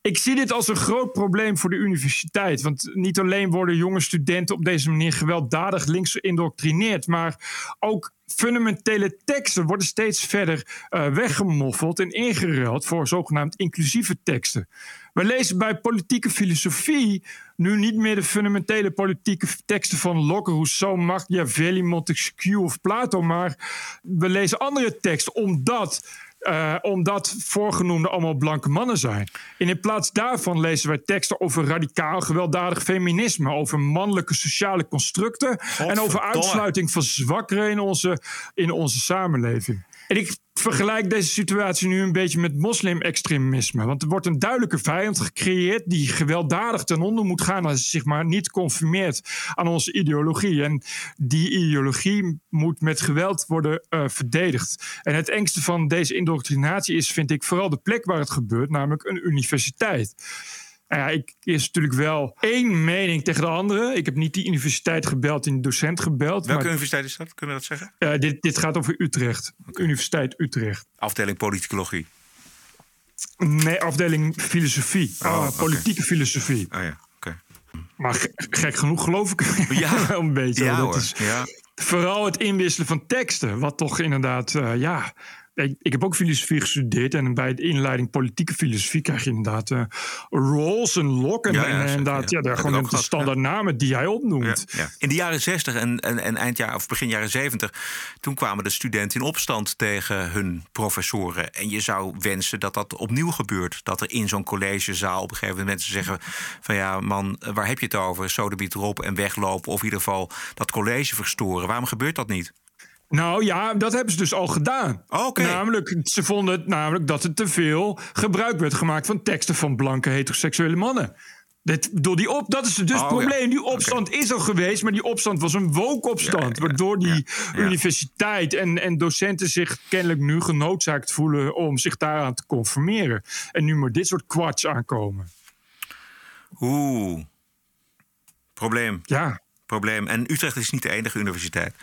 Ik zie dit als een groot probleem voor de universiteit. Want niet alleen worden jonge studenten op deze manier gewelddadig links geïndoctrineerd, maar ook fundamentele teksten worden steeds verder uh, weggemoffeld en ingeruild voor zogenaamd inclusieve teksten. We lezen bij politieke filosofie nu niet meer de fundamentele politieke teksten van Locke, Rousseau, Machiavelli, Montesquieu of Plato, maar we lezen andere teksten omdat uh, omdat voorgenoemde allemaal blanke mannen zijn. En in plaats daarvan lezen wij teksten over radicaal gewelddadig feminisme, over mannelijke sociale constructen en over uitsluiting van zwakkeren in onze, in onze samenleving. En ik vergelijk deze situatie nu een beetje met moslim-extremisme. Want er wordt een duidelijke vijand gecreëerd die gewelddadig ten onder moet gaan als zich maar niet conformeert aan onze ideologie. En die ideologie moet met geweld worden uh, verdedigd. En het engste van deze indoctrinatie is, vind ik, vooral de plek waar het gebeurt, namelijk een universiteit. Nou ja, ik is natuurlijk wel één mening tegen de andere. Ik heb niet die universiteit gebeld en de docent gebeld. Welke maar, universiteit is dat? Kunnen we dat zeggen? Uh, dit, dit gaat over Utrecht. Universiteit Utrecht. Afdeling politicologie. Nee, afdeling filosofie. Oh, uh, politieke okay. filosofie. Oh ja, oké. Okay. Maar gek genoeg geloof ik ja. wel een beetje. Ja, dat hoor. is ja. Vooral het inwisselen van teksten. Wat toch inderdaad, uh, ja ik, heb ook filosofie gestudeerd. En bij de inleiding politieke filosofie krijg je inderdaad uh, Rawls en Locke. En, Ja, ja, en zeker, inderdaad, ja. ja, daar gewoon de standaard namen die jij opnoemt. In de jaren 60 en, en, en eind jaar, of begin jaren 70, toen kwamen de studenten in opstand tegen hun professoren. En je zou wensen dat dat opnieuw gebeurt. Dat er in zo'n collegezaal op een gegeven moment mensen zeggen: van ja, man, waar heb je het over? Sodebiet erop en weglopen. Of in ieder geval dat college verstoren. Waarom gebeurt dat niet? Nou ja, dat hebben ze dus al gedaan. Oké. Namelijk, ze vonden het namelijk dat er te veel gebruik werd gemaakt van teksten van blanke heteroseksuele mannen. Dit, door die op, dat is dus het Oh, probleem. ja. Die opstand is al geweest, maar die opstand was een woke-opstand. Waardoor die universiteit en, en docenten zich kennelijk nu genoodzaakt voelen om zich daaraan te conformeren. En nu maar dit soort kwats aankomen. Oeh. Probleem. Ja. Probleem. En Utrecht is niet de enige universiteit.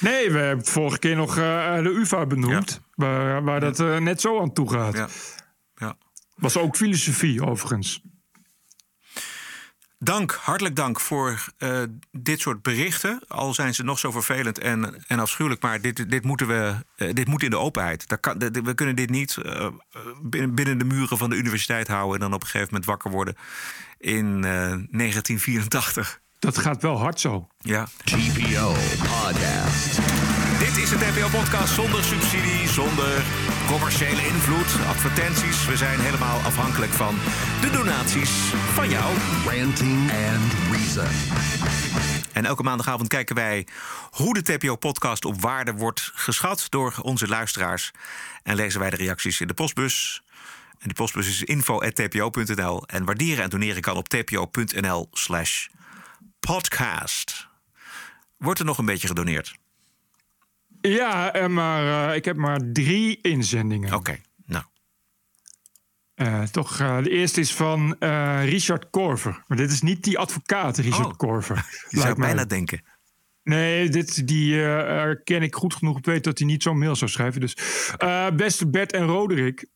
Nee, we hebben vorige keer nog eh, de UvA benoemd. Waar, waar dat eh, net zo aan toe gaat. Ja. Ja. Was ook filosofie, overigens. Dank, hartelijk dank voor eh, dit soort berichten. Al zijn ze nog zo vervelend en, en afschuwelijk. Maar dit, dit, moeten we, dit moet in de openheid. Dat kan, dit- we kunnen dit niet binnen, binnen de muren van de universiteit houden... en dan op een gegeven moment wakker worden in eh, 1984. Dat gaat wel hard zo. Ja. TPO Podcast. Dit is het NPO-podcast zonder subsidie, zonder commerciële invloed, advertenties. We zijn helemaal afhankelijk van de donaties van jou. Ranting and Reason. En elke maandagavond kijken wij hoe de TPO-podcast op waarde wordt geschat door onze luisteraars. En lezen wij de reacties in de postbus. En die postbus is info.tpo.nl. En waarderen en doneren kan op tpo.nl slash podcast. Wordt er nog een beetje gedoneerd? Ja, en maar eh, ik heb maar drie inzendingen. Oké, nou. Eh, toch, eh, de eerste is van eh, Richard Korver. Maar dit is niet die advocaat Richard Oh. Korver. Je zou bijna denken. Nee, dit, die eh, eh, ken ik goed genoeg te weten dat hij niet zo'n mail zou schrijven. Dus eh, beste Bert en Roderick.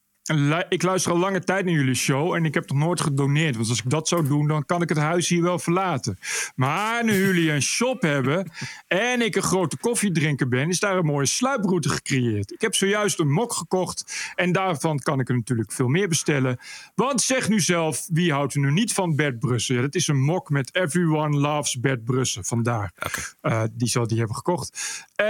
Ik luister al lange tijd naar jullie show en ik heb nog nooit gedoneerd. Want als ik dat zou doen, dan kan ik het huis hier wel verlaten. Maar nu jullie een shop hebben en ik een grote koffiedrinker ben, is daar een mooie sluiproute gecreëerd. Ik heb zojuist een mok gekocht en daarvan kan ik er natuurlijk veel meer bestellen. Want zeg nu zelf, wie houdt er nu niet van Bert Brussen? Ja, dat is een mok met Everyone Loves Bert Brussen. Vandaar. Eh, die zal die hebben gekocht. Eh,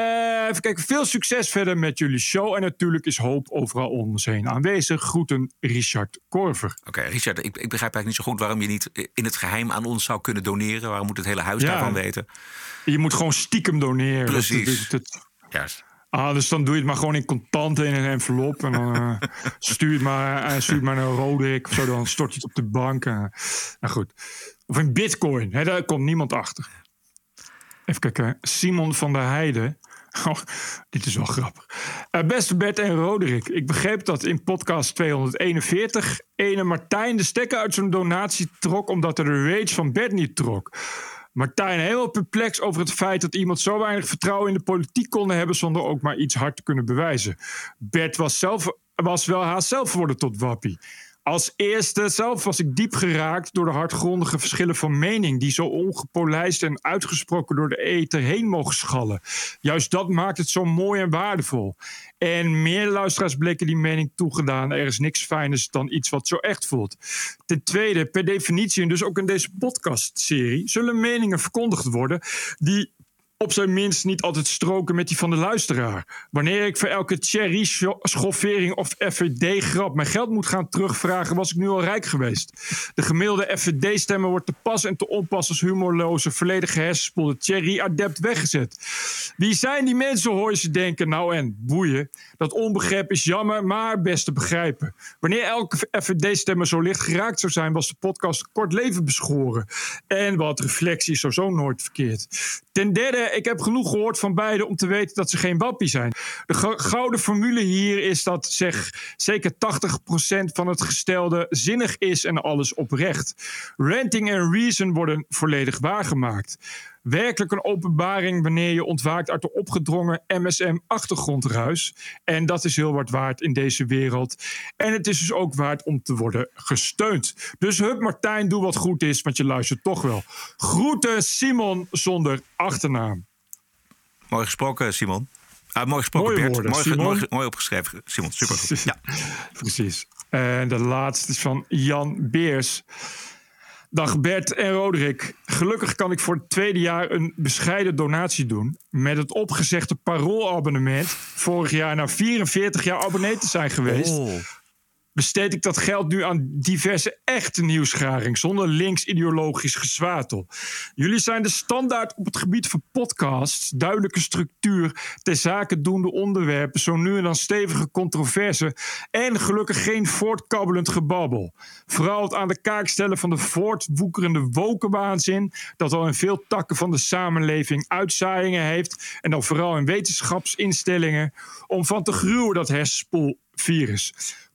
even kijken. Veel succes verder met jullie show. En natuurlijk is hoop overal om ons heen aanwezig. Groeten Richard Korver. Oké, Richard, ik, ik begrijp eigenlijk niet zo goed waarom je niet in het geheim aan ons zou kunnen doneren. Waarom moet het hele huis Ja. daarvan weten? Je moet gewoon stiekem doneren. Precies. Dat- dat- dat- Juist. Ah, dus dan doe je het maar gewoon in contanten in een envelop. En dan eh, stuur het maar, stuur het maar naar Roderick. Of zo, dan stort je het op de bank. eh. nou goed. Of in bitcoin. Hè, daar komt niemand achter. Even kijken. Simon van der Heijden. Oh, dit is wel grappig. Eh, beste Bert en Roderick. Ik begreep dat in podcast 241... ene Martijn de stekker uit zijn donatie trok... omdat er de rage van Bert niet trok. Martijn helemaal perplex over het feit dat iemand zo weinig vertrouwen in de politiek kon hebben zonder ook maar iets hard te kunnen bewijzen. Bert was, zelf, was wel haast zelf tot wappie. Als eerste zelf was ik diep geraakt door de hardgrondige verschillen van mening die zo ongepolijst en uitgesproken door de ether heen mogen schallen. Juist dat maakt het zo mooi en waardevol. En meer luisteraars bleken die mening toegedaan. Er is niks fijners dan iets wat zo echt voelt. Ten tweede, per definitie en dus ook in deze podcastserie... zullen meningen verkondigd worden die op zijn minst niet altijd stroken met die van de luisteraar. Wanneer ik voor elke Thierry-schoffering of FVD-grap mijn geld moet gaan terugvragen, was ik nu al rijk geweest. De gemiddelde FVD-stemmer wordt te pas en te onpas als humorloze, volledige hersenspoelde Thierry-adept weggezet. Wie zijn die mensen, hoor je ze denken? Nou en, boeien. Dat onbegrip is jammer, maar best te begrijpen. Wanneer elke FVD-stemmer zo licht geraakt zou zijn, was de podcast kort leven beschoren. En wat reflectie is sowieso nooit verkeerd. Ten derde, ik heb genoeg gehoord van beiden om te weten dat ze geen wappie zijn. De go- gouden formule hier is dat zeg, zeker 80% van het gestelde zinnig is en alles oprecht. Ranting en reason worden volledig waargemaakt. Werkelijk een openbaring wanneer je ontwaakt uit de opgedrongen MSM-achtergrondruis. En dat is heel wat waard in deze wereld. En het is dus ook waard om te worden gesteund. Dus hup Martijn, doe wat goed is, want je luistert toch wel. Groeten Simon zonder achternaam. Mooi gesproken, Simon. Ah, mooi gesproken, Mooie Bert. woorden, Mooi, Simon. mooi, mooi opgeschreven, Simon. Super. Ja. Precies. En de laatste is van Jan Beers. Dag Bert en Roderick. Gelukkig kan ik voor het tweede jaar een bescheiden donatie doen. Met het opgezegde paroolabonnement. Vorig jaar na 44 jaar abonnee te zijn geweest. Oh. Besteed ik dat geld nu aan diverse echte nieuwsgaring. Zonder links-ideologisch gezwatel. Jullie zijn de standaard op het gebied van podcasts. Duidelijke structuur. Ter zake doende onderwerpen. Zo nu en dan stevige controverse. En gelukkig geen voortkabbelend gebabbel. Vooral het aan de kaak stellen van de voortwoekerende wokenwaanzin. Dat al in veel takken van de samenleving uitzaaiingen heeft. En dan vooral in wetenschapsinstellingen. Om van te gruwen dat hersenspoelvirus.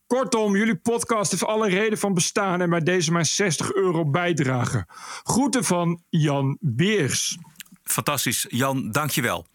Kortom, jullie podcast heeft alle reden van bestaan en bij deze mijn 60 euro bijdragen. Groeten van Jan Beers. Fantastisch. Jan, dankjewel.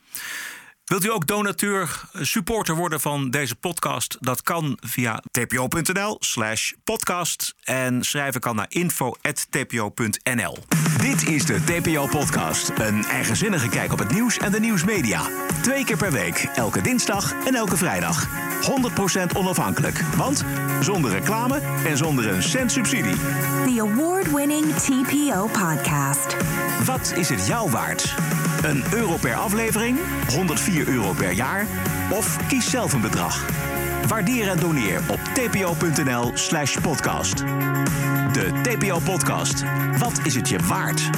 Wilt u ook donateur, eh, supporter worden van deze podcast? Dat kan via tpo.nl slash podcast. En schrijven kan naar info.tpo.nl. Dit is de TPO-podcast. Een eigenzinnige kijk op het nieuws en de nieuwsmedia. Twee keer per week, elke dinsdag en elke vrijdag. 100% onafhankelijk, want zonder reclame en zonder een cent subsidie. The award-winning TPO podcast. Wat is het jou waard? Een euro per aflevering? 104 euro per jaar? Of kies zelf een bedrag? Waardeer en doneer op tpo.nl slash podcast. De TPO-podcast. Wat is het je waard?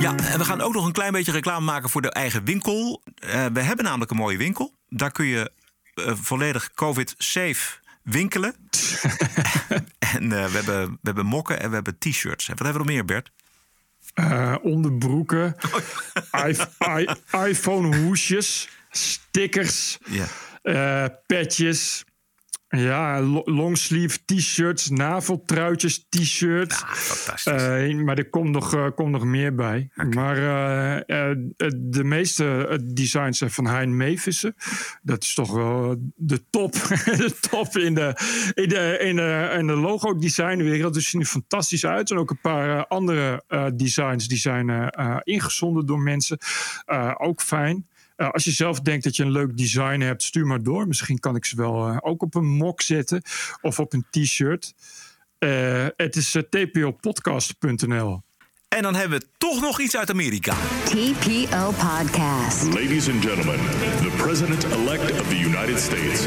Ja, en we gaan ook nog een klein beetje reclame maken voor de eigen winkel. Eh, we hebben namelijk een mooie winkel. Daar kun je eh, volledig COVID-safe winkelen. en eh, we, hebben, we hebben mokken en we hebben t-shirts. En wat hebben we nog meer, Bert? Eh, onderbroeken, i- iPhone hoesjes, stickers, eh, petjes. Ja, lo- longsleeve t-shirts, naveltruitjes, t-shirts. fantastisch. maar er komt nog, eh, komt nog meer bij. Maar eh, eh, de meeste eh, designs zijn van Hein Meevissen. Dat is toch wel de top, de top in de, in de, in de, in de logo-designwereld. Dus zien er fantastisch uit. En ook een paar eh, andere eh, designs die zijn eh, eh, ingezonden door mensen. Eh, ook fijn. Eh, als je zelf denkt dat je een leuk design hebt, stuur maar door. Misschien kan ik ze wel eh, ook op een mok zetten of op een t-shirt. Eh, het is uh, tpopodcast.nl. En dan hebben we toch nog iets uit Amerika. TPO Podcast. Ladies and gentlemen, the president-elect of the United States.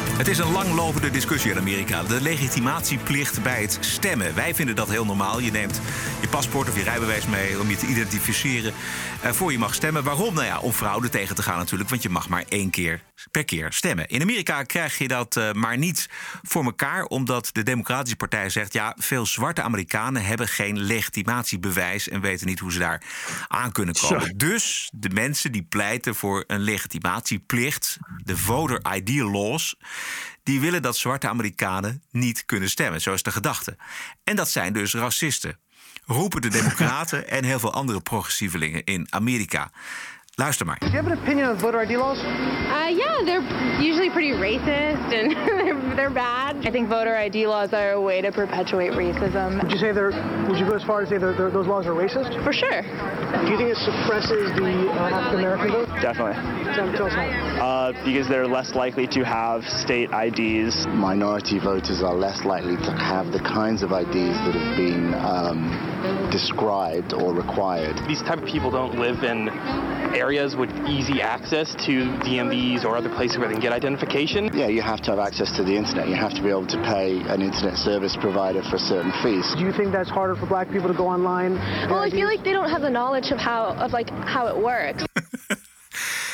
Het is een langlopende discussie in Amerika. De legitimatieplicht bij het stemmen. Wij vinden dat heel normaal. Je neemt je paspoort of je rijbewijs mee om je te identificeren voor je mag stemmen. Waarom? Nou ja, om fraude tegen te gaan natuurlijk. Want je mag maar één keer per keer stemmen. In Amerika krijg je dat eh, maar niet voor elkaar. Omdat de Democratische Partij zegt... ja, veel zwarte Amerikanen hebben geen legitimatiebewijs... en weten niet hoe ze daar aan kunnen komen. Zo. Dus de mensen die pleiten voor een legitimatieplicht... de voter ID laws die willen dat zwarte Amerikanen niet kunnen stemmen. Zo is de gedachte. En dat zijn dus racisten. Roepen de Democraten en heel veel andere progressievelingen in Amerika. Luister maar. Do you have an opinion on voter ID laws? Uh, yeah, they're usually pretty racist and they're, they're bad. I think voter ID laws are a way to perpetuate racism. Would you say they're? Would you go as far as say they're, they're, those laws are racist? For sure. Do you think it suppresses the uh, African American vote? Definitely. Tell, tell us why. Uh, because they're less likely to have state IDs. Minority voters are less likely to have the kinds of IDs that have been um, described or required. These type of people don't live in areas with easy access to DMVs or other places where they can get identification. Yeah, you have to have access to the internet. You have to be able to pay an internet service provider for certain fees. Do you think that's harder for black people to go online? Well, I feel like they don't have the knowledge of how of like how it works.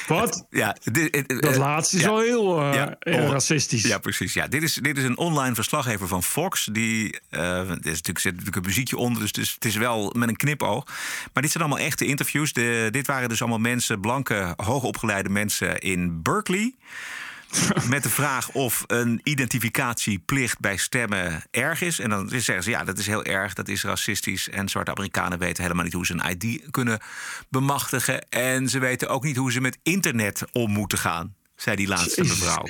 Wat? Ja, dit, dit- Dat laatste is ja. wel heel eh, Ja, oh, racistisch. Ja, precies. Ja, dit, is, dit is een online verslaggever van Fox. Die, eh, er is natuurlijk, zit natuurlijk een muziekje onder, dus het is, het is wel met een knipoog. Maar dit zijn allemaal echte interviews. De, dit waren dus allemaal mensen, blanke, hoogopgeleide mensen in Berkeley. met de vraag of een identificatieplicht bij stemmen erg is. En dan zeggen ze ja, dat is heel erg, dat is racistisch. En zwarte Amerikanen weten helemaal niet hoe ze een ID kunnen bemachtigen. En ze weten ook niet hoe ze met internet om moeten gaan zei die laatste mevrouw.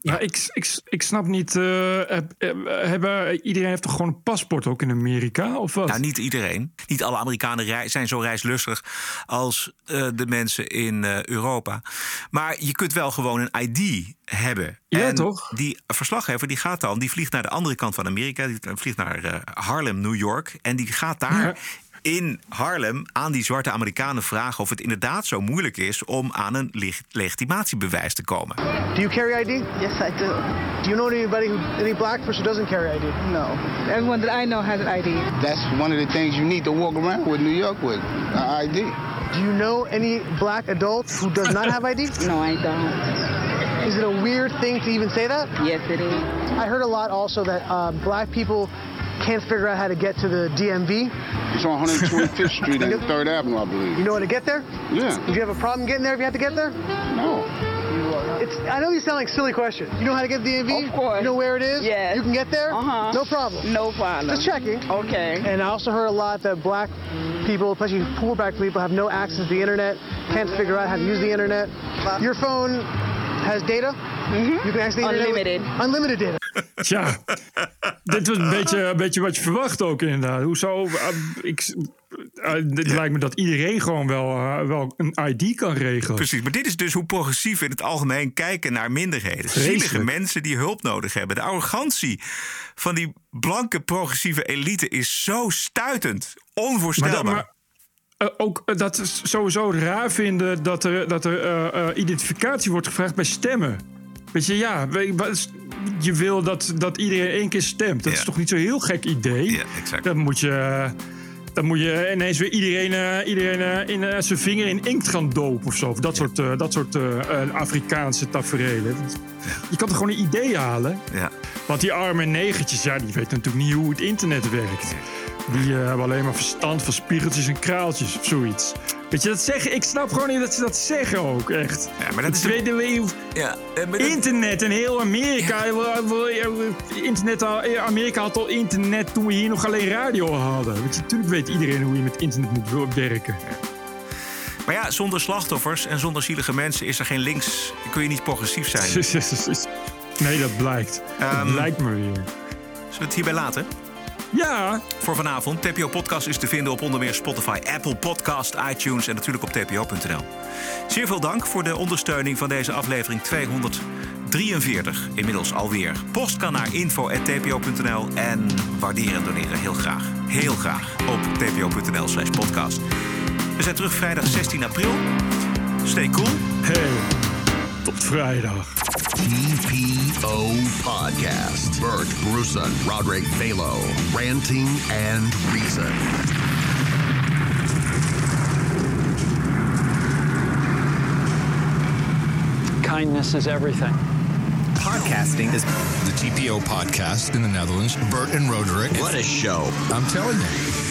Ja, ik, ik, ik snap niet. Uh, hebben, iedereen heeft toch gewoon een paspoort ook in Amerika? Of wat? Nou, niet iedereen. Niet alle Amerikanen zijn zo reislustig als uh, de mensen in Europa. Maar je kunt wel gewoon een ID hebben. Ja, en toch? Die verslaggever die gaat dan, die vliegt naar de andere kant van Amerika. Die vliegt naar Harlem, New York. En die gaat daar ja in Harlem aan die zwarte Amerikanen vragen of het inderdaad zo moeilijk is om aan een leg legitimatiebewijs te komen. Do you carry ID? Yes, I do. Do you know anybody who any black person doesn't carry ID? No. Everyone that I know has an ID. That's one of the things you need to walk around with New York with, an ID. Do you know any black adult who does not have ID? no, I don't. Is it a weird thing to even say that? Yes, it is. I heard a lot also that uh, black people can't figure out how to get to the DMV. It's on 125th Street and 3rd Avenue, I believe. You know how to get there? Yeah. Did you have a problem getting there if you had to get there? No. It's, I know these sound like silly questions. You know how to get the DMV? Of course. You know where it is? Yes. You can get there? Uh-huh. No problem. No problem. Just checking. Okay. And I also heard a lot that black people, especially poor black people, have no access to the internet, can't figure out how to use the internet. Your phone has data? Mm-hmm. You can actually Unlimited. Unlimited data. Tja, dit was een beetje, een beetje wat je verwacht ook inderdaad. Hoezo? Uh, ik, uh, het ja. lijkt me dat iedereen gewoon wel, uh, wel een ID kan regelen. Precies, maar dit is dus hoe progressief in het algemeen kijken naar minderheden. Zielige mensen die hulp nodig hebben. De arrogantie van die blanke progressieve elite is zo stuitend. Onvoorstelbaar. Maar, maar uh, ook dat is sowieso raar vinden dat er, dat er uh, identificatie wordt gevraagd bij stemmen. Weet je, ja, je wil dat, dat iedereen één keer stemt. Dat ja. is toch niet zo'n heel gek idee? Ja, exact. Dan moet je, dan moet je ineens weer iedereen, iedereen in, zijn vinger in inkt gaan dopen of zo. Of dat ja. soort, dat soort Afrikaanse tafereelen. Je kan toch gewoon een idee halen? Ja. Want die arme negertjes, ja, die weten natuurlijk niet hoe het internet werkt. Die hebben alleen maar verstand van spiegeltjes en kraaltjes of zoiets. Weet je, dat zeggen, ik snap gewoon niet dat ze dat zeggen ook, echt. Ja, maar dat is tweede de... ja, dat... Internet en heel Amerika. Ja. Internet, Amerika had al internet toen we hier nog alleen radio hadden. Weet je, natuurlijk weet iedereen hoe je met internet moet werken. Maar ja, zonder slachtoffers en zonder zielige mensen is er geen links. Kun je niet progressief zijn. nee, dat blijkt. Um, dat blijkt me weer. Zullen we het hierbij laten? Ja. Voor vanavond. TPO Podcast is te vinden op onder meer Spotify, Apple Podcast, iTunes en natuurlijk op tpo.nl. Zeer veel dank voor de ondersteuning van deze aflevering 243. Inmiddels alweer. Post kan naar info.tpo.nl en waarderen en doneren heel graag. Heel graag op tpo.nl slash podcast. We zijn terug vrijdag 16 april. Stay cool. Hey, tot vrijdag. TPO Podcast. Bert Bruson, Roderick Balo, Ranting and Reason. Kindness is everything. Podcasting is the TPO podcast in the Netherlands. Bert and Roderick. What a show. I'm telling you.